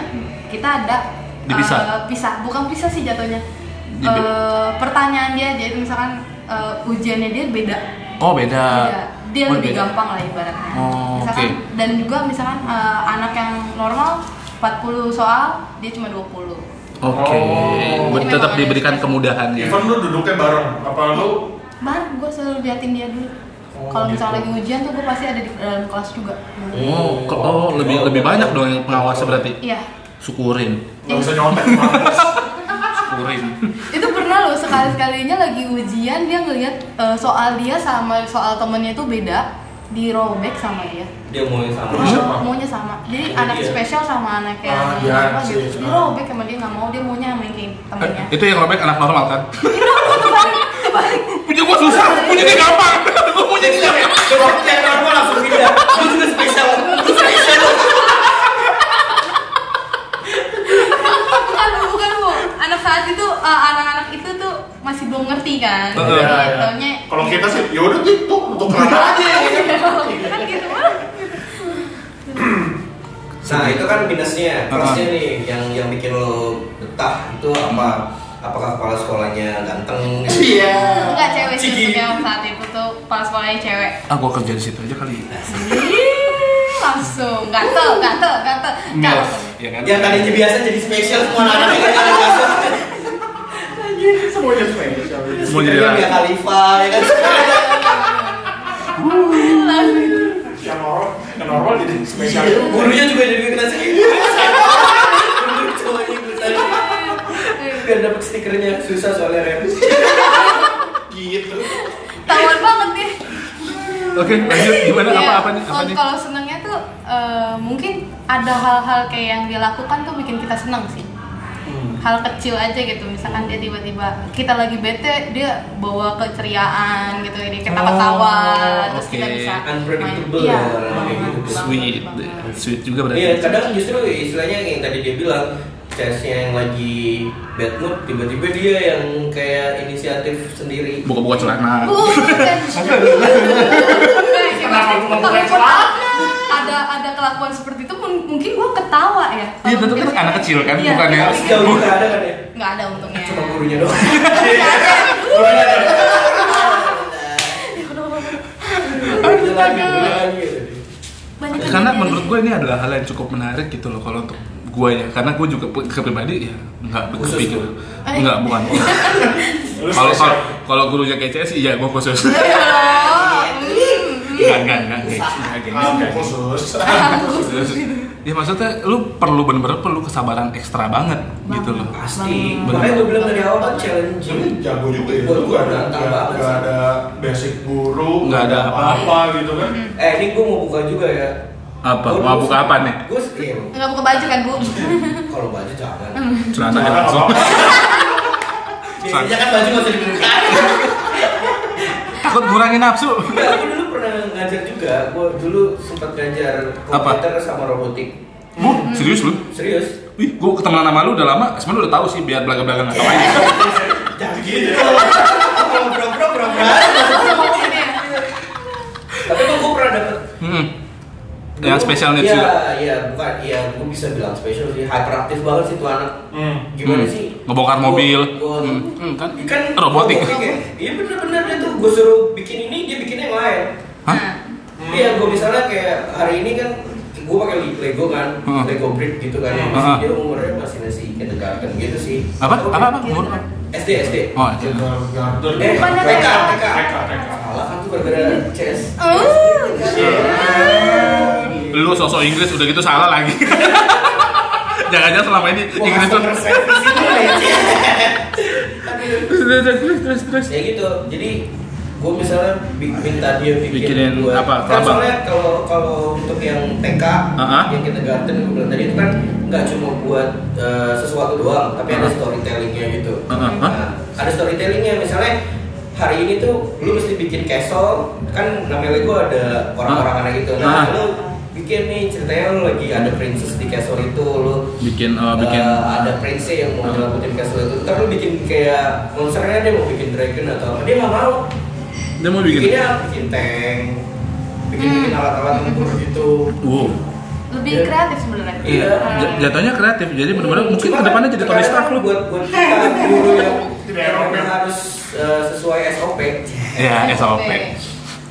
kita ada Dipisah? eh, pisah, bukan pisah sih jatuhnya. Eh, pertanyaan dia jadi misalkan eh, ujiannya dia beda. Oh beda. Beda. Dia Oh, lebih beda. gampang lah ibaratnya. Oh, misalkan oke. dan juga misalkan eh, anak yang normal 40 soal, dia cuma 20. Oke, Oh. Ber- Jadi tetap diberikan kemudahan ya. Even lu duduknya bareng, apa lu? Bang, gue selalu liatin dia dulu. Oh, kalau gitu. misalnya lagi ujian tuh gue pasti ada di dalam kelas juga Oh, ke- oh lebih lebih banyak dong yang pengawasnya berarti. iya Syukurin, Nggak bisa nyontek syukurin. itu pernah loh sekali sekalinya lagi ujian dia ngelihat eh, soal dia sama soal temennya itu beda dirobek sama dia Dia mau yang sama. Siapa? maunya sama jadi Itu anak dia. spesial sama anak yang Ah, iya apa sih. gitu dirobek sama dia nggak mau dia maunya sama yang kayak temennya Eh, itu yang robek anak normal kan? Punya gua susah, punya dia gampang. Gua punya dia. Coba yang normal langsung pindah. Lu juga spesial. Lu spesial. bukan bu bukan bu anak saat itu eh, anak-anak itu tuh masih belum ngerti kan Jadi iya. taunya Kalau kita sih, yaudah tuh, tuh, untuk aja. kan gitu Nah itu kan minusnya, plusnya nih yang yang bikin lo betah itu apa? Apakah kepala sekolahnya ganteng? Iya. enggak cewek sih saat itu tuh pas sekolahnya cewek Ah, gua kerja di situ aja kali. Ih, langsung gatel gatel gatel Milf, gatel ya kan? Yang tadinya biasa jadi spesial semua anak-anak masuk. Semuanya spesial. Semua jadi. Mia Khalifa ya kan. langsung Yang normal, yang normal jadi spesial. Gurunya juga jadi kena stiker. Guru cowoknya ikutan. Biar dapet stikernya susah soalnya rem. Gitu. Tawan banget nih. Oke, lanjut gimana Iya. apa apa nih? Apa Oh, nih? Kalau senangnya tuh eh, mungkin ada hal-hal kayak yang dia lakukan tuh bikin kita senang sih. Hmm. Hal kecil aja gitu, misalkan dia tiba-tiba kita lagi bete, dia bawa keceriaan gitu, dia kita ketawa, terus kita oke. bisa main. Unpredictable Iya, ya, gitu. banget, Sweet, sweet juga berarti. Iya, kadang justru istilahnya yang tadi dia bilang CS-nya yang lagi bad mood, tiba-tiba dia yang kayak inisiatif sendiri. Buka-buka celana. Ada ada kelakuan seperti itu mun- mungkin gua ketawa ya. Iya, tentu kan anak kecil kan, Iya, bukan sejauh ini nggak ada kan ya? nggak ada untungnya. Cuma gurunya doang. Lagi. Banyak Karena menurut gue ini adalah hal yang cukup menarik gitu loh kalau untuk gue ya. Karena gue juga pu- ke pribadi ya nggak kepikir. lu? Enggak, bukan. Kalau kalau kalau gurunya kayak CS iya gue khusus. Enggak. Enggak, Kamu enggak. khusus. Ya maksudnya lu perlu bener-bener perlu kesabaran ekstra banget gitu loh. Pasti. Makanya gue bilang dari awal kan challenging. jago juga ya. Nggak ada, nggak nggak sih. ada basic guru, Nggak ada apa gitu kan. Eh ini gue mau buka juga ya. Apa? Gua Mau buka apa nih? Gue iya, Nggak buka baju kan bu? kalau baju jangan. Celana langsung. Biasanya kan baju nggak usah dibuka. Takut ngurangin nafsu. Enggak, aku dulu pernah ngajar juga. Gue dulu sempat ngajar Apa? komputer sama robotik. Bu, serius lu? Serius? Wih, gue ketemuan sama lu udah lama, sebenarnya udah tahu sih biar belaga-belaga nggak tahu aja. Jangan gitu. Bro, bro, bro, bro, bro. Tapi gue pernah dapet Hmm. Yang special needs Iya, juga. iya, bukan, iya, gue bisa bilang special sih, hyperaktif banget sih tuh anak. Hmm. Gimana Hmm. sih? Ngebongkar Gua- mobil. gua- Hmm, hmm, kan? kan Robotik. ya. Iya bener-bener dia tuh gue suruh bikin ini, dia bikin yang lain. Hah? Nah, Iya, gue misalnya kayak hari ini kan gue pakai Lego kan, Hmm. Lego brick gitu kan. Hmm. Masih Ah. dia umurnya masih masih kindergarten gitu sih. Apa? Apa? Apa? Umur? SD SD. Oh, iya. Garden. Eh, Bukannya TK, TK. TK. TK, TK. Salah kan tuh gara-gara CS. Lu sosok Inggris udah gitu salah lagi. Jangan-jangan selama ini Wah, Inggris tuh ya. Terus terus terus terus ya gitu jadi gue misalnya minta dia bikin Bikinin buat- apa, kan soalnya kalau kalau untuk yang TK Ah-ah. yang kindergarten gue bilang tadi itu kan nggak cuma buat eh, sesuatu doang tapi ada Ah. storytellingnya gitu Ah-ah. nah, ada storytellingnya misalnya hari ini tuh lu mesti bikin castle kan namanya Lego ada orang-orang gitu nah Ah. lu bikin nih ceritanya lu lagi ada princess di castle itu lu Bikin oh, bikin Eh, ada prince yang mau Ah. nyelamatin castle itu ntar lu bikin kayak monsternya dia mau bikin dragon atau apa dia nggak mau dia mau bikin. bikinnya bikin tank bikin bikin Hmm. alat-alat tempur gitu Wow. lebih Iya. kreatif sebenarnya. Iya. J- Jatuhnya kreatif, jadi benar-benar mungkin Cuma ke depannya kan jadi Tony Stark lu. buat buat kita guru yang Tidak harus eh, sesuai SOP Ya, SOP.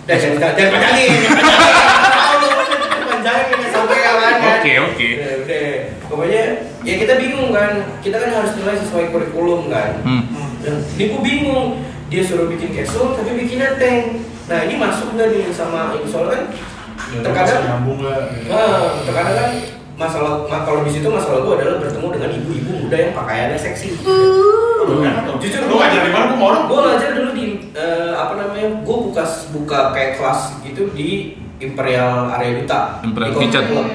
dan jangan jangan panjangin Tahu lu kan jangan panjangin SOP kan kan Oke, oke. Udah, udah. pokoknya ya kita bingung kan kita kan harus nilai sesuai kurikulum kan Hmm. Dan ini gue bingung dia suruh bikin castle tapi bikinnya tank nah ini masuk nggak nih sama ini soalnya kan Ya, terkadang nyambung nggak gitu. Nah, terkadang kan masalah ma- kalau di situ masalah gue adalah bertemu dengan ibu-ibu muda yang pakaiannya seksi. Enak tuh. Jujur, lu ngajar di mana gua mau orang Gue ngajar dulu di eh, apa namanya? Gue buka buka kayak kelas gitu di Imperial Area Duta. Imperial Kitchen. club.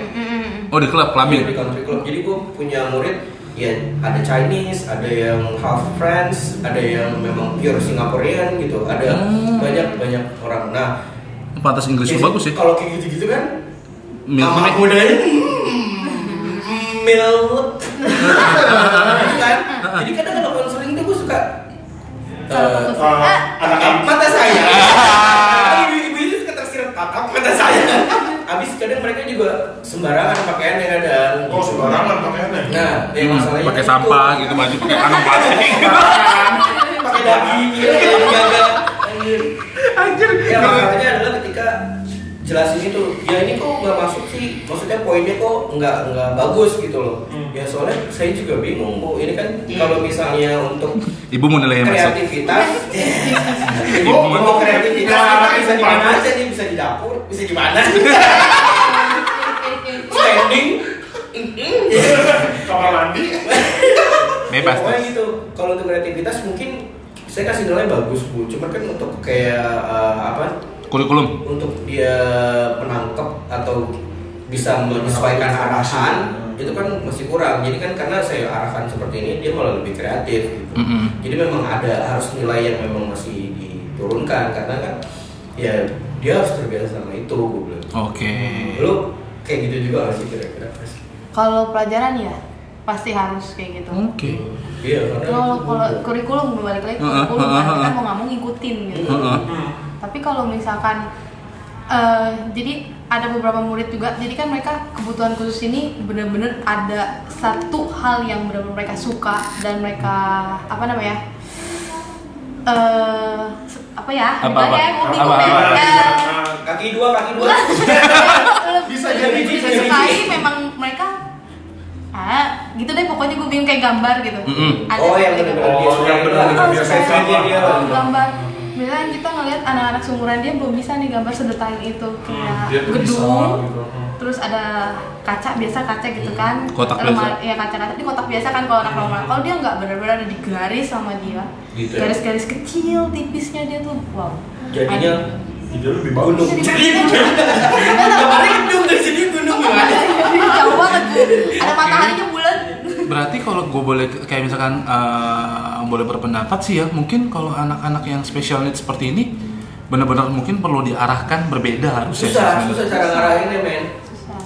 Oh di klub Iya, clubbing. di country club. Jadi gue punya murid ya ada Chinese, ada yang half French, ada yang memang pure Singaporean gitu. Ada Hmm. banyak banyak orang. Nah, Pantas Inggris biasanya bagus ya. Kalau kayak gitu-gitu kan Milk Mama milk. mudanya milk kan jadi kadang kalau konseling tuh gue suka anak tatap ibu. mata saya ibu-ibu itu suka tersirat tatap mata saya abis kadang mereka juga sembarangan pakaiannya kadang oh sembarangan pakaiannya nah yang Hmm, masalahnya pakai sampah gitu baju pakai kantong plastik. pakai daging gitu penjaga anjir ya masalahnya adalah ketika jelasin itu ya ini kok nggak masuk sih maksudnya poinnya kok nggak nggak bagus gitu loh Hmm. ya soalnya saya juga bingung bu ini kan kalau misalnya untuk Ibu mau nilai kreativitas Ibu untuk mau kreativitas Nah, kita bisa di mana aja nih bisa di dapur bisa di mana standing kamar mandi Bebas. Pokoknya gitu. Kalau untuk kreativitas mungkin saya kasih nilai bagus bu. Cuma kan untuk kayak eh, apa? Kurikulum. Untuk dia menangkap atau bisa menyesuaikan arahan itu kan masih kurang. Jadi kan karena saya arahkan seperti ini dia malah lebih kreatif. Gitu. Mm-mm. Jadi memang ada harus nilai yang memang masih diturunkan karena kan ya dia harus terbiasa sama itu. Gue bilang. Oke. Lu kayak gitu juga sih kira-kira? Kalau pelajaran ya pasti harus kayak gitu. Oke. Iya karena Kalau kurikulum balik lagi kurikulum heeh, kan kita heeh. mau nggak mau ngikutin gitu. Heeh. Tapi kalau misalkan eh, jadi ada beberapa murid juga, jadi kan mereka kebutuhan khusus ini bener-bener ada satu hal yang benar-benar mereka suka dan mereka apa namanya eh apa ya? Apa, apa? ya? Apa, ngerti. apa? Eh, kaki dua kaki dua. Bisa jadi, bisa jadi. memang mereka ah gitu deh pokoknya gue bingung kayak gambar gitu Mm-mm. Ada Oh, yang bener-bener Oh, yang suka saya Dia gambar misalnya kita ngelihat anak-anak seumuran dia belum bisa nih gambar sedetail itu kayak tuh bisa, gedung gitu. Hmm. terus ada kaca biasa kaca gitu kan Kotak biasa. ya kaca-kaca di kotak biasa kan kalau anak normal kalau dia nggak benar-benar ada di garis sama dia Gitu ya. garis-garis kecil tipisnya dia tuh wow Jadinya Jadi lebih bagus. gunung. Jadi gunung dari sini gunung gimana? jauh banget Bu. ada mataharinya Berarti kalau gue boleh kayak misalkan eh, boleh berpendapat sih ya, mungkin kalau anak-anak yang special needs seperti ini benar-benar mungkin perlu diarahkan berbeda harusnya. Susah, susah cara ngarahinnya men.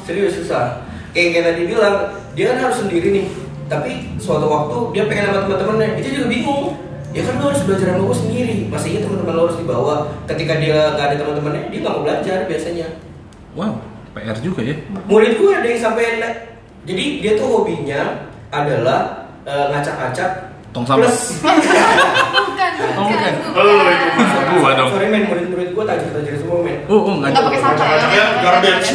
Serius susah. Kayak kayak tadi bilang, dia kan harus sendiri nih. Tapi suatu waktu dia pengen sama teman-temannya, itu juga bingung. Ya kan lo harus belajar sama gue sendiri. Masa iya teman-teman lo harus dibawa. Ketika dia nggak ada teman-temannya, dia nggak mau belajar biasanya. Wow, PR juga ya. Murid gue ada yang sampai jadi dia tuh hobinya adalah eh, ngacak-ngacak Tong sampah. plus bukan Oh, bukan. Oh, itu. Gua dong. sorry men murid-murid gue tajir-tajir semua men Oh, oh nggak Nggak pakai sampah ya? Ngacak-ngacaknya garbage.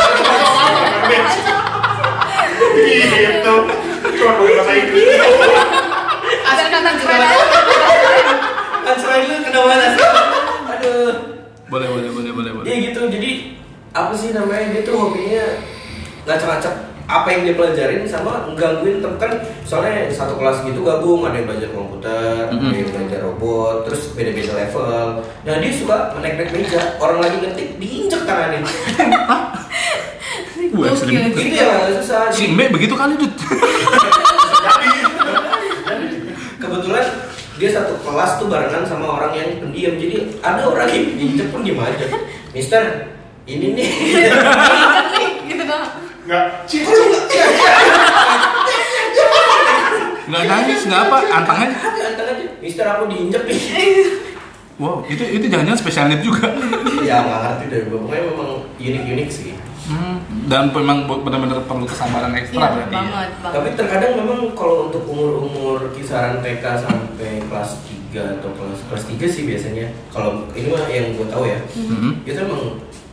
Garbage. Gitu. Cuma pakai bahasa Inggris. ada kata keren aja. kan selain lu kena mana sih aduh Boleh, boleh, boleh, boleh, boleh. Iya gitu, jadi apa sih namanya dia tuh hobinya ngacak-ngacak apa yang dia pelajarin sama gangguin tem kan soalnya satu kelas gitu gabung ada yang belajar komputer, Mhm. ada yang belajar robot, terus beda-beda level. Nah dia suka menaik-naik meja, orang lagi ngetik diinjek tangannya. Wah, ekstrim. Itu yang agak susah. Si Mbak begitu kali, Dut. Jadi, kebetulan dia satu kelas tuh barengan sama orang yang pendiam, jadi ada orang yang diinjek pun diem aja. Mister, ini nih. Injek nih, gitu dong nggak cik Kok lu nggak- Nggak nangis, nggak apa, antang aja. Ada anteng aja. Mister aku diinjek nih. Wow, itu itu jangan-jangan special need juga. ya nggak ngerti deh pokoknya memang unik-unik sih Hmm, dan memang benar-benar perlu kesabaran ekstra Iya, berarti. ya. banget banget tapi terkadang memang kalau untuk umur-umur kisaran TK sampai kelas 3 atau kelas kelas 3 sih biasanya kalau ini mah yang gue tahu ya Mhm. itu emang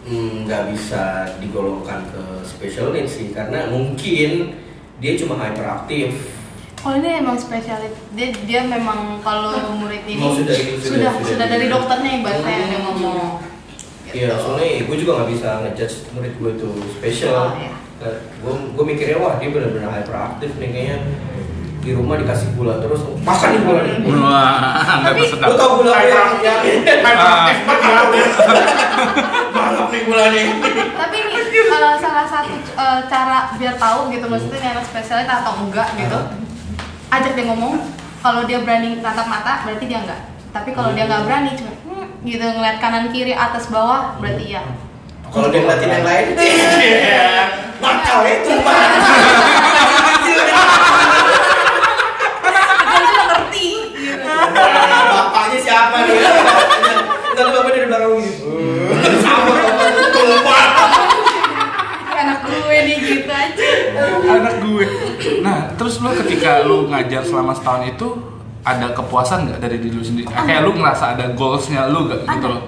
mm, nggak bisa digolongkan ke special needs sih karena mungkin dia cuma hyperaktif kalau ini emang spesialis dia dia memang kalau murid ini Oh, sudah ini, sudah, sudah sudah. sudah dari dokternya ibaratnya yang dia ngomong Iya, soalnya gue juga nggak bisa ngejudge murid gue tuh spesial. Oh, iya. Gue gue mikirnya wah dia benar-benar hyperaktif nih kayaknya di rumah dikasih gula terus makan nih gula nih. Wah, nggak. Lo tau gula yang yang banget ya. banget nih gula nih. tapi ini eh, salah satu eh, cara biar tahu gitu maksudnya ini anak spesialis atau enggak gitu ajak dia ngomong kalau dia berani tatap mata berarti dia enggak tapi kalau dia nggak berani cuma hmm, gitu ngeliat kanan kiri atas bawah berarti iya Kalau dia ngeliatin yang lain, iya, bakal itu mah. Kecil sih udah ngerti gitu. Bapaknya siapa nih? Ntar bapaknya dari belakang gitu. Sama bapaknya tumpah. anak gue nih gitu aja anak gue. Nah, terus lu ketika lu ngajar selama setahun itu ada kepuasan nggak dari diri lu sendiri? Kayak lu ngerasa ada goalsnya lu gak gitu Ada. loh?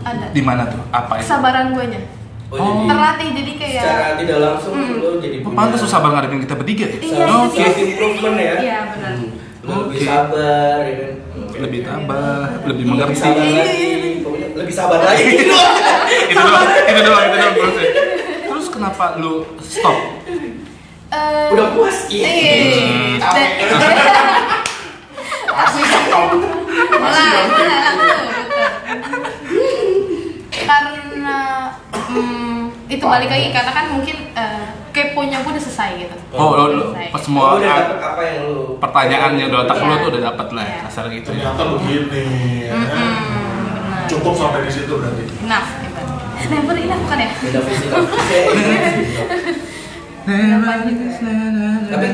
ada Di mana tuh? Apa itu? kesabaran gue nya Oh, jadi terlatih jadi kayak secara tidak langsung Hmm. lo jadi Oh, pantas susah banget ngadepin kita bertiga ya? Iya, Oke. self improvement ya. iya benar Hmm. Lebih Oke. sabar ya kan. Lebih tabah, lebih lebih mengerti. sabar Iya, lagi. iya, iya. Lebih sabar lagi. itu doang, itu doang, itu doang. Terus kenapa lu stop? Eh, Udah puas iya. Hmm, Dan- Pasti stop. Betul. Karena mm, itu balik lagi karena kan mungkin eh, keponya gue udah selesai gitu. Oh, lu, lu Selesai. pas Oh, semua udah ah, dapet apa yang lu pertanyaan yang di otak lu Iya. tuh udah dapet lah, Iya. kasar gitu ya. Ternyata begini. ya kan? Mm-mm, benar. Cukup sampai di situ berarti. Hebat. Never enough bukan ya? beda visi Tapi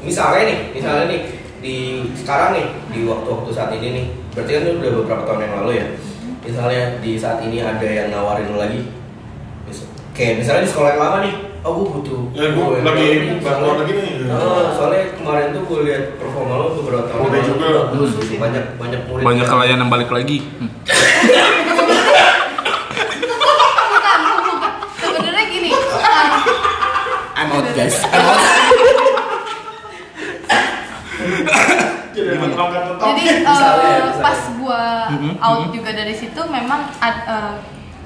misalnya nih, misalnya nih di sekarang nih di waktu-waktu saat ini nih, berarti kan udah beberapa tahun yang lalu ya. Misalnya di saat ini ada yang nawarin lu lagi, kayak misalnya di sekolah yang lama nih, oh gue butuh. Ya, gue lagi nih, bantuan lagi nih. Oh, soalnya kemarin tuh gue lihat performa lo beberapa tahun Udah juga. bagus, banyak banyak murid. Banyak klien yang balik lagi. Sebenarnya gini. I'm out guys. I'm out. Jadi misalnya. pas gua Mhm, out juga dari situ memang ad- eh,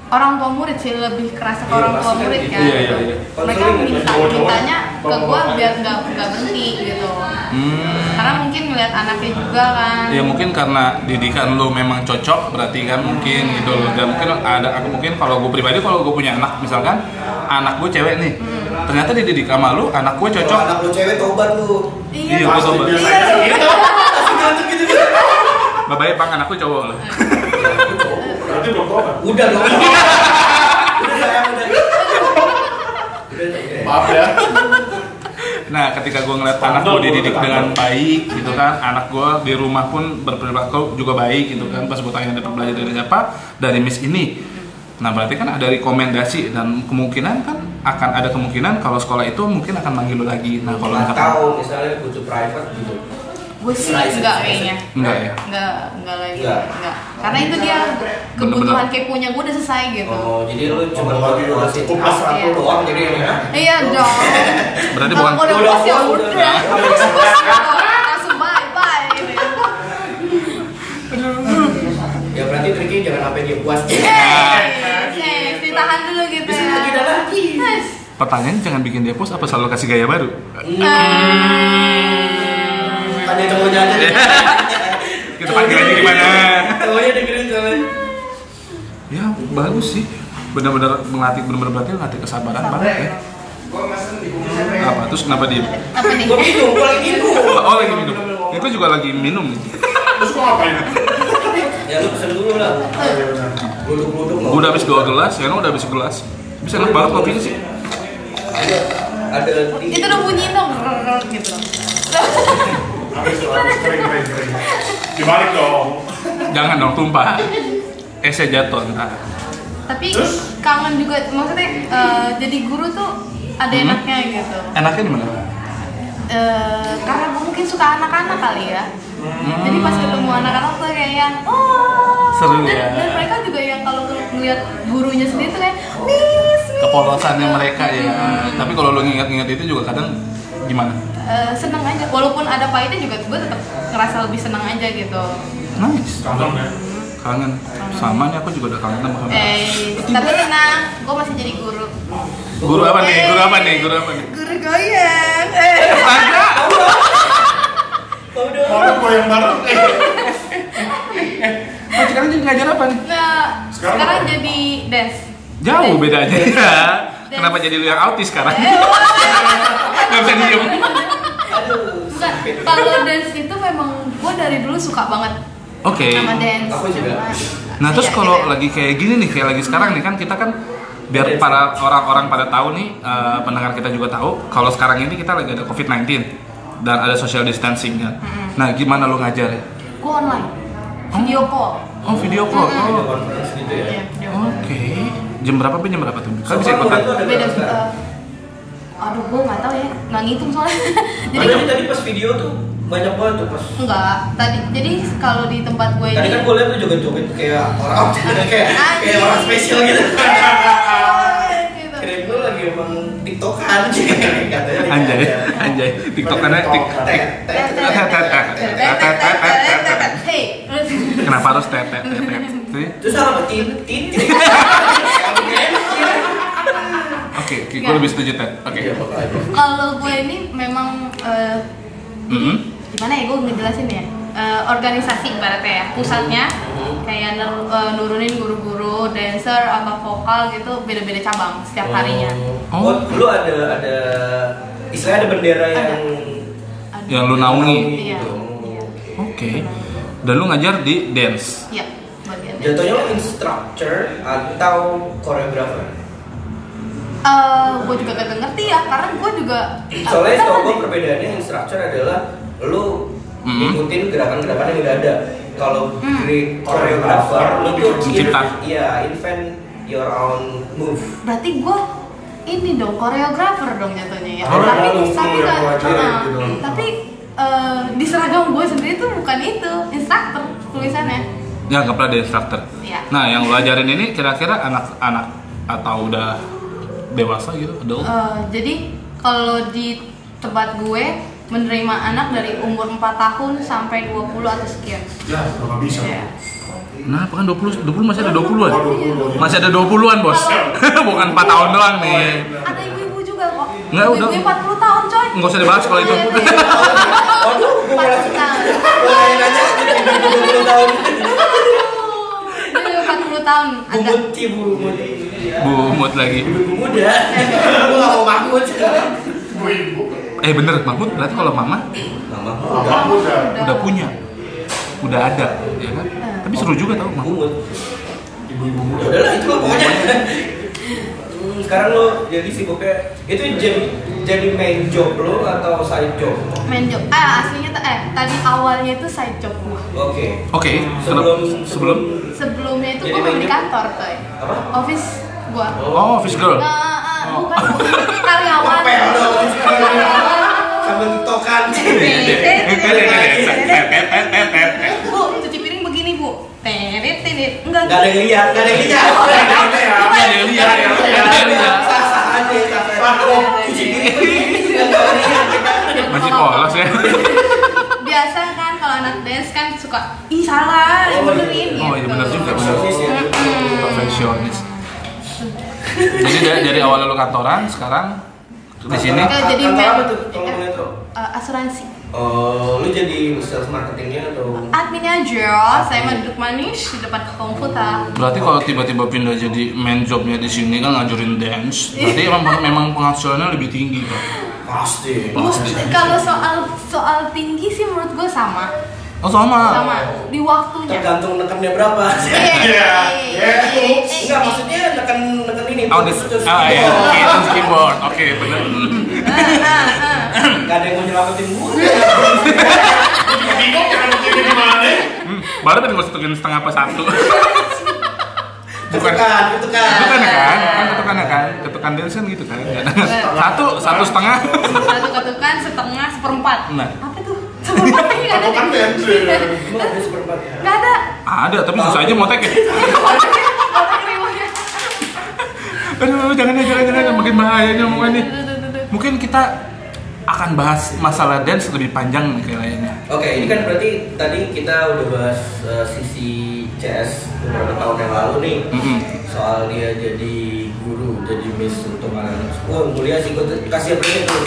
orang tua murid sih lebih kerasa ke Iya, orang tua murid kan. Iya, iya, iya. Mereka Konseling, minta mintanya ke gua biar nggak nggak berhenti gitu. Hmm. Karena mungkin ngeliat anaknya juga kan. Ya mungkin karena didikan lu memang cocok berarti kan mungkin gitu loh dan mungkin ada aku mungkin kalau gue pribadi kalau gue punya anak misalkan anak gue cewek nih ternyata dididik sama lu anak gue Kalau cocok anak lu cewek tobat lu. Iya, Iya. gua Pasti sobat. biasanya gitu. Gitu. bye bang anak gue cowok loh Tahu kan? Udah dong. Udah sayang udah. Udah udah. Maaf ya. nah ketika gue ngeliat anak gue dididik dengan baik gitu kan anak gue di rumah pun berperilaku juga baik gitu kan pas gue tanya dapat belajar dari siapa dari miss ini nah berarti kan ada rekomendasi dan kemungkinan kan akan ada kemungkinan kalau sekolah itu mungkin akan manggil lu lagi nah kalau misalkan Atau misalnya butuh private gitu. Gue sih enggak kayaknya. enggak ya Enggak, enggak lagi. Enggak. Enggak. Karena itu dia kebutuhan keponya gue udah selesai gitu. Oh, jadi lu cuma Oh, lagi udah cukup hasrat lu Iya. doang jadi ini ya. Iya dong. berarti bukan udah Udah puas ya udah. Langsung bye bye. gitu. Ya berarti triknya jangan sampai dia puas. Eh, eh, ditahan dulu gitu Bisa ya. lagi dan lagi. Nice. pertanyaan jangan bikin dia puas apa selalu kasih gaya baru Kan dia cowoknya aja. kita panggil aja gimana Cowoknya dengerin soalnya. ya bagus sih benar-benar melatih benar-benar berarti melatih kesabaran Sabar banget ya ya. apa terus kenapa dia Apa nih? Gua minum, gua lagi minum. oh lagi minum itu juga lagi minum nih Terus gua ngapain? Ya lu pesen dulu lah. Iya. Gluduk-gluduk Gua udah habis dua gelas ya udah habis gelas bisa enak banget kopinya sih Ada ada Itu udah bunyi dong, gitu. Habis tuh, habis kering, kering, kering. Dibalik dong. jangan dong tumpah esnya jatuh ntar Tapi Terus? kangen juga, maksudnya eh, jadi guru tuh ada Hmm. enaknya gitu. enaknya di mana Eh, karena gue mungkin suka anak-anak kali ya. Hmm. Jadi pas ketemu anak-anak tuh kayak yang oh Seru dan, ya. dan mereka juga yang kalau ngeliat gurunya sendiri tuh kayak miss miss kepolosannya gitu. mereka ya tapi kalau lu nginget-nginget itu juga kadang gimana? Eh, seneng aja walaupun ada pahitnya juga gue tetap ngerasa lebih seneng aja gitu Nice. Kangen ya. Kangen. Sama nih aku juga udah kangen sama kamu. eh tapi tenang gue masih jadi guru Guru apa nih? Guru apa nih? Guru apa nih? guru goyang eh Ada. Oh, udah. Mau ada goyang bareng. Eh, Oh, sekarang jadi ngajar apa nih? nah Sekarang sekarang, jadi dance Jauh bedanya ya. Kenapa jadi lu yang autis sekarang? Gak bisa diem. Bukan kalau dance itu memang gue dari dulu suka banget Oke. sama dance Aku juga. Cuma- Nah terus Iya, kalau gitu ya. lagi kayak gini nih, kayak lagi sekarang nih kan kita kan biar para orang-orang pada tahu nih, eh, pendengar kita juga tahu kalau sekarang ini kita lagi ada COVID-19 dan ada social distancing kan. Nah gimana lu ngajar ya? gue online video call Oh video call. Video Oh. conference gitu ya. Iya. Jam berapa sampai jam berapa tuh? Kan bisa ikutan. beda eh, aduh gue nggak tahu ya nggak ngitung soalnya jadi Padahal tadi pas video tuh banyak banget tuh pas enggak tadi jadi kalau di tempat gue Tadi ini kan gue liat tuh joget-joget kayak orang kayak kayak orang spesial gitu. gitu. Keren gue lagi emang tiktokan katanya. Anjay, anjay. TikTokannya tik tik. Tek, tek, tek. Hey, Kenapa harus tetet tetet? Sih? Terus apa tin Oke, oke, gue lebih setuju Ted. Oke. Iya, pokoknya. kalau gue ini memang eh, Mhm. gimana ya gue ngejelasin ya Eh, organisasi ibaratnya ya pusatnya kayak nur- eh, nurunin guru-guru dancer atau vokal gitu beda-beda cabang setiap harinya Oh. Oh, lu ada ada istilahnya ada bendera yang Ada. Yang lu naungi. Iya. gitu. Iya. Oke. Dan lu ngajar di dance. Iya, Jatuhnya lu instructor atau koreografer? Eh, gue juga gak ngerti ya karena gue juga Soalnya Apa setahu gue perbedaannya instructor adalah lu Mhm. ngikutin gerakan-gerakan yang udah ada. Kalau Hmm. di koreografer lu tuh Mencipta. Iya, invent your own move. berarti gue ini dong koreografer dong jatuhnya ya Oh, tapi lu- lu tapi yang nggak- ngajarin ah, gitu. tapi eh, di seragam gue sendiri tuh bukan itu instruktur tulisannya Ya, nggak pernah ada instructor. Iya. Nah, yang lu ajarin ini kira-kira anak-anak atau udah dewasa gitu, adult? Eh, jadi kalau di tempat gue menerima anak dari umur 4 tahun sampai 20 atau sekian Ya, nggak bisa. Iya. Nah, apa kan 20, 20 masih ada 20-an? Oh, 20. Masih ada 20-an, Bos. Bukan 4 tahun doang nih. ada ibu-ibu juga kok Nggak, udah. ibu-ibu 40 tahun coy Nggak usah dibahas kalau itu. Iya, iya. Waduh, gue 40 tahun mulai nanya gitu 20 tahun. Ibu-ibu 40 tahun ada Bumuti, bumuti. Bumut lagi. Ibu muda. Gue gak mau Mahmud. Ibu-ibu. Eh bener, Mahmud berarti kalau mama Mama Mama udah. udah punya, udah ada, ya kan? Tapi seru juga tau Mahmud. Bumut. Ibu-ibu Ya muda. udahlah itu pokoknya. Hmm, Sekarang lo jadi sibuknya itu jadi jadi main job lo atau side job? main job ah aslinya tuh eh tadi awalnya itu side job gua Oke. Oke, Sebelum sebelum sebelumnya itu gua main di kantor coy Apa? office gua Oh, office girl. Nah, ah, Oh. bukan karyawan. Sambil tiktokan. bu cuci piring begini bu tenet tenet enggak Gak ada yang lihat, gak ada yang lihat. Nggak ada yang lihat, nggak ada yang lihat. Sah-sah aja, sah-sah aja. Cuci piring begini, nggak ada yang lihat. Masih polos ya. biasa kan kalau anak dance kan suka ih salah Oh, benerin iya. Oh iya gitu. benar juga, benar. Perfeksionis. Jadi dari, dari awal lu kantoran, sekarang di sini Oke, jadi apa tuh kalau tahu? Eh, asuransi Oh, lu jadi sales marketingnya atau? adminnya aja saya mah duduk manis di depan komputer Berarti kalau tiba-tiba pindah jadi main jobnya di sini kan ngajurin dance, berarti emang memang penghasilannya lebih tinggi kan? Pasti. Bu, kalau soal soal tinggi sih menurut gue sama Oh sama. sama di waktunya Tergantung nekennya berapa. Iya, iya, oops. Enggak, maksudnya neken neken ini. Oh, di, putus- putus ah ya, keyboard. Oke, benar. Gak ada yang mau nyelamatin gue. Bingung jangan begini gimana? Hmm, baru tadi gua setukin setengah apa satu. Bukan. Ketukan, ketukan. Ketukan ya kan? Kan ketukan ya kan? Ketukan kan gitu kan? Satu, satu setengah. satu ketukan setengah seperempat Nah. apa tuh seperempat ini nggak ada Ketukan dance. Emang ada seperempat ya? nggak ada Ada, tapi susah aja motek ya. otak riwayat Aduh, jangan ya, jangan, jangan, makin bahayanya omongan nih. Mungkin kita akan bahas masalah dance lebih panjang nih kayaknya. Oke, ini kan berarti tadi kita udah bahas uh, sisi CS beberapa tahun yang lalu nih Mm-mm. soal dia jadi guru, jadi miss untuk anak-anak. Wah, mulia sih, gue kasih apresiasi tuh.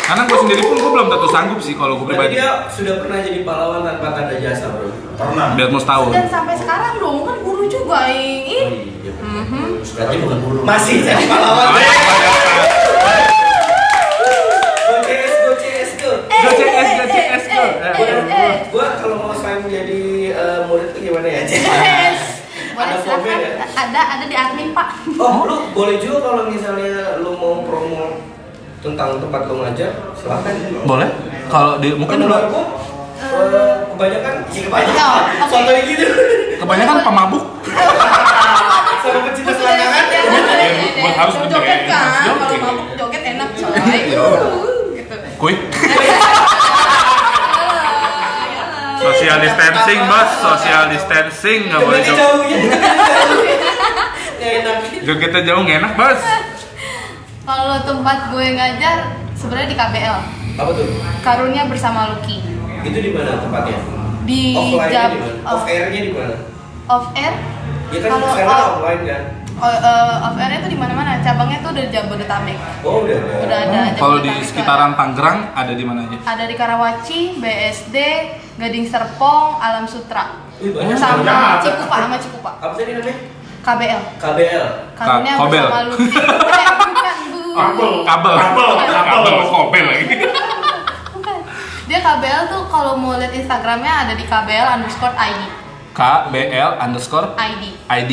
Karena gue sendiri pun gue belum tentu sanggup sih kalau gue Berarti pribadi. dia sudah pernah jadi pahlawan tanpa tanda jasa, bro. Pernah. Biar mau tahu. Dan sampai sekarang dong kan guru juga Oh, ini. iya. Mhm. Berarti bukan guru. Masih jadi pahlawan. Go Ada ya? Ada ada di admin Pak. Oh, lu boleh juga kalau misalnya lu mau promo tentang tempat lu ngajar, silakan. Boleh? Kalau di mungkin gua, eh, kebanyakan, sih kebanyakan. Oh, oke. Contoh gitu. Kebanyakan pemabuk. Sama pecinta selangkangan. buat harus joget menjaga kan joget. kalau mabuk joget enak coy Iya. gitu Quick. Social distancing, bos. Social distancing nggak boleh. Nggak enak. Jogetnya jauh nggak enak, bos. kalau tempat gue ngajar sebenarnya di KBL Apa tuh? karunia bersama Lucky Itu di mana tempatnya? di jam off, air-nya di mana? off air Ya kan Kalau offline kan? Oh, eh, off air itu di mana-mana cabangnya tuh udah di Jabodetabek Oh udah. ada. udah ada Kalau di sekitaran Tangerang ada di mana aja? ada di Karawaci BSD Gading Serpong Alam Sutra banyak. sama. Cikupa sama Cikupa Apa tadi namanya? KBL KBL. karunia Ka- Kobel. bersama Lucky eh, bukan bu Kabel. Kabel. Kabel. Kabel. Kobel lagi. bukan dia KBL tuh kalau mau lihat Instagramnya ada di KBL underscore ID KBL underscore ID ID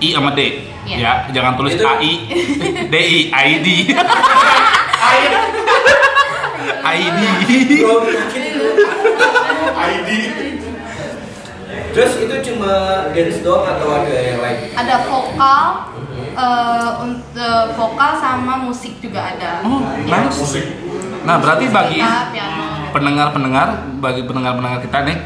I sama D Iya. ya jangan tulis Itu- AI DI ID ID itu. ID. Terus itu cuma dance doang atau ada yang lain? ada vokal eh, untuk vokal sama musik juga ada oh nice Musik. nah berarti bagi pendengar-pendengar bagi pendengar-pendengar kita nih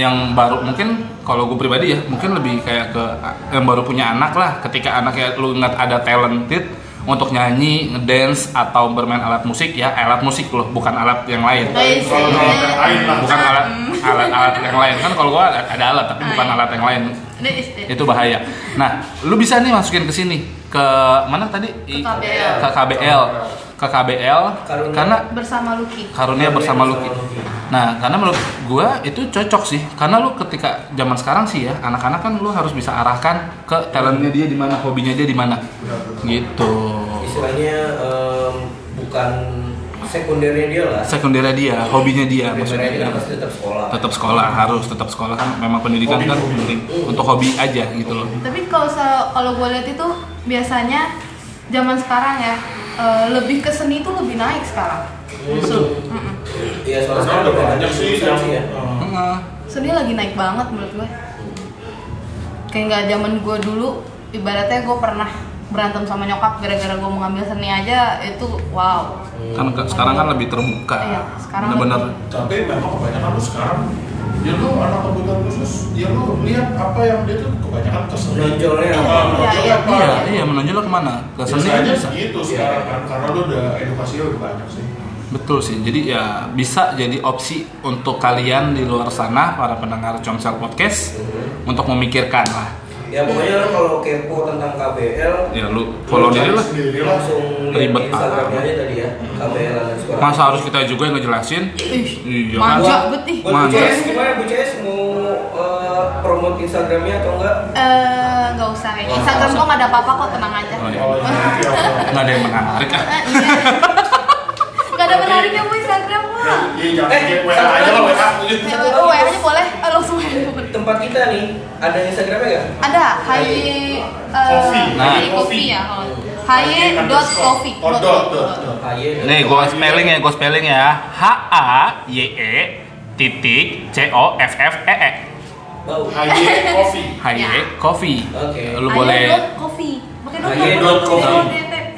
yang baru mungkin kalau gue pribadi ya mungkin lebih kayak ke yang baru punya anak lah. Ketika anaknya lu ngeliat ada talented untuk nyanyi, ngedance atau bermain alat musik ya alat musik loh bukan alat yang lain. Guys, Kalau eh, alat yang lain lah. bukan alat alat-alat yang lain. Kan kalau gua ada ada alat tapi bukan alat yang lain. Itu bahaya. Nah lu bisa nih masukin ke sini ke mana tadi? I- KBL. ke KBL ke KBL Karunia. karena bersama Lucky. Karunia bersama Lucky. Nah karena menurut gua itu cocok sih karena lu ketika zaman sekarang sih ya anak-anak kan lu harus bisa arahkan ke talentnya dia di mana hobinya dia di mana. Gitu. Istilahnya em, bukan sekundernya dia lah. sekundernya dia hobinya dia Primernya dia maksudnya pasti tetap sekolah. tetap sekolah harus tetap sekolah kan memang pendidikan Hobi, kan hobi. penting. Untuk hobi aja gitu loh. Tapi kalau kalau gue lihat itu biasanya zaman sekarang ya eh, lebih ke seni itu lebih naik sekarang. Mm-mm. Iya, soalnya sekarang udah udah banyak sih yang instansi ya. Heeh. seni lagi naik banget menurut gue kayak nggak zaman gue dulu ibaratnya gue pernah berantem sama nyokap gara-gara gue mau ngambil seni aja itu wow kan ke- sekarang kan lebih terbuka Iya, sekarang bener-bener lebih- tapi memang kebanyakan lu sekarang ya lu anak kebutuhan khusus ya lu lihat apa yang dia tuh kebanyakan ke seni Menonjolnya apa? Ah, menonjolnya Iya, apa? Iya iya menonjol ke mana? Ke seni biasanya bisa. gitu sekarang kan karena lu udah edukasinya udah banyak sih. Betul sih jadi ya bisa jadi opsi untuk kalian di luar sana para pendengar Comsel Podcast untuk memikirkan lah Ya pokoknya lo kalau kepo tentang KBL ya lu follow diri lah langsung Ribet Instagramnya aja tadi ya KBL underscore. masa harus kita juga yang ngejelasin iya kan manja. Buat- bet ih. Buat Bu Manja. Gimana Bu CS mau eh, promote Instagramnya atau enggak? Eh, nggak usah kayaknya Instagram gue nggak ada apa-apa kok tenang aja Oh, iya. oh iya ada yang menarik ah. Eh, iya. nggak ada menariknya bu Instagram gue iya jangan Eh, kayak WA aja lah. WA WA aja boleh Eh, langsung Tempat kita nih ada Instagramnya nggak? ada Haye eh, Coffee. Nah. Haye Coffee ya kalau Haye dot coffee Oh, dot, dot, dot. Aye. nih gua spelling ya gua spelling ya H A Y E titik C O F F E E Bau. Haye Coffee Haye Ya. Coffee Oke. lu Haye boleh dot coffee pakai dot Haye dot coffee.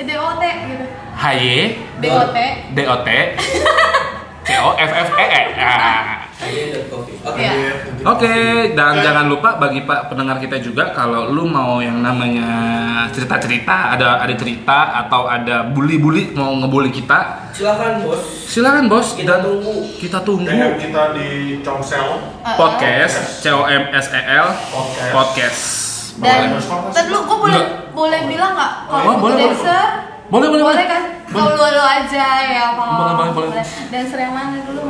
D O T gitu Haye D O T D O T C O F F E E nah Coffee. Oke. Iya. Oke, dan jangan lupa bagi pak pendengar kita juga kalau lu mau yang namanya cerita-cerita, ada ada cerita atau ada bully-bully mau ngebully kita, Silakan bos. silakan bos. Kita Dan tunggu. kita tunggu DM kita di Comsel podcast C O M S E L Podcast. podcast. Dan ntar dulu gue boleh boleh bilang nggak Oh, kalau boleh, boleh. Boleh, boleh, boleh boleh. kan Boleh. Kalau lu lu aja ya kalau Boleh, boleh, boleh. dancer yang mana dulu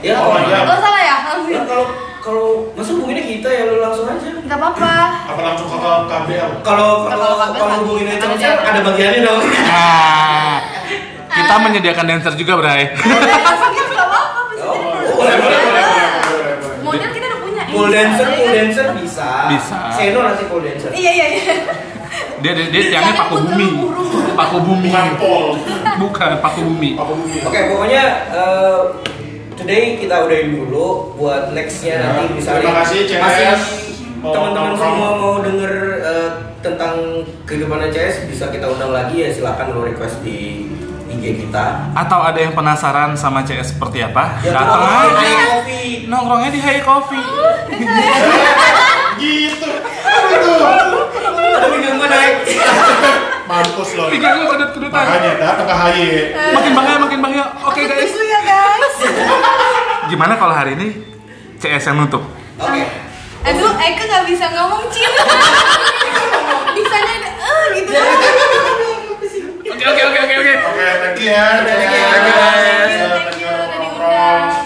Ya Oh, kalau iya. lo salah ya langsung Kan kalau kalau masa hubunginnya kita ya lu langsung aja. nggak apa-apa Apa langsung ke KBL? Kalau Kalau kalau kan hubunginnya dia. ada bagiannya dong. Nah, kita menyediakan dancer juga, Bray. Boleh, boleh, boleh, model kita udah punya Pool Bisa, dancer, ya pool dancer bisa. Bisa. Seno nanti pool dancer. iya iya iya Dia dia, dia tiangnya paku bumi. Paku bumi. Bukan paku bumi. Oke, pokoknya eh, today kita udahin dulu buat nextnya Ya, nanti misalnya terima kasih, CS. teman-teman semua mau denger eh, tentang kehidupan CS bisa kita undang lagi ya silakan lo request di IG kita. Atau ada yang penasaran sama CS seperti apa? Ya, Datang aja. Hai Coffee. Nongkrongnya di Hey Coffee. Gitu. Gitu. Pinggang gua naik. Mampus loh. Tiga lu kedut-kedutan. Makanya datang ke HY. Makin bangga, makin bangga. Oke guys. Tunggu ya guys Gimana kalau hari ini CS yang nutup? Oke. aduh Eka nggak bisa ngomong cin bisanya ada eh gitu Oke oke oke oke oke. Oke, thank you ya. Thank you. Thank you.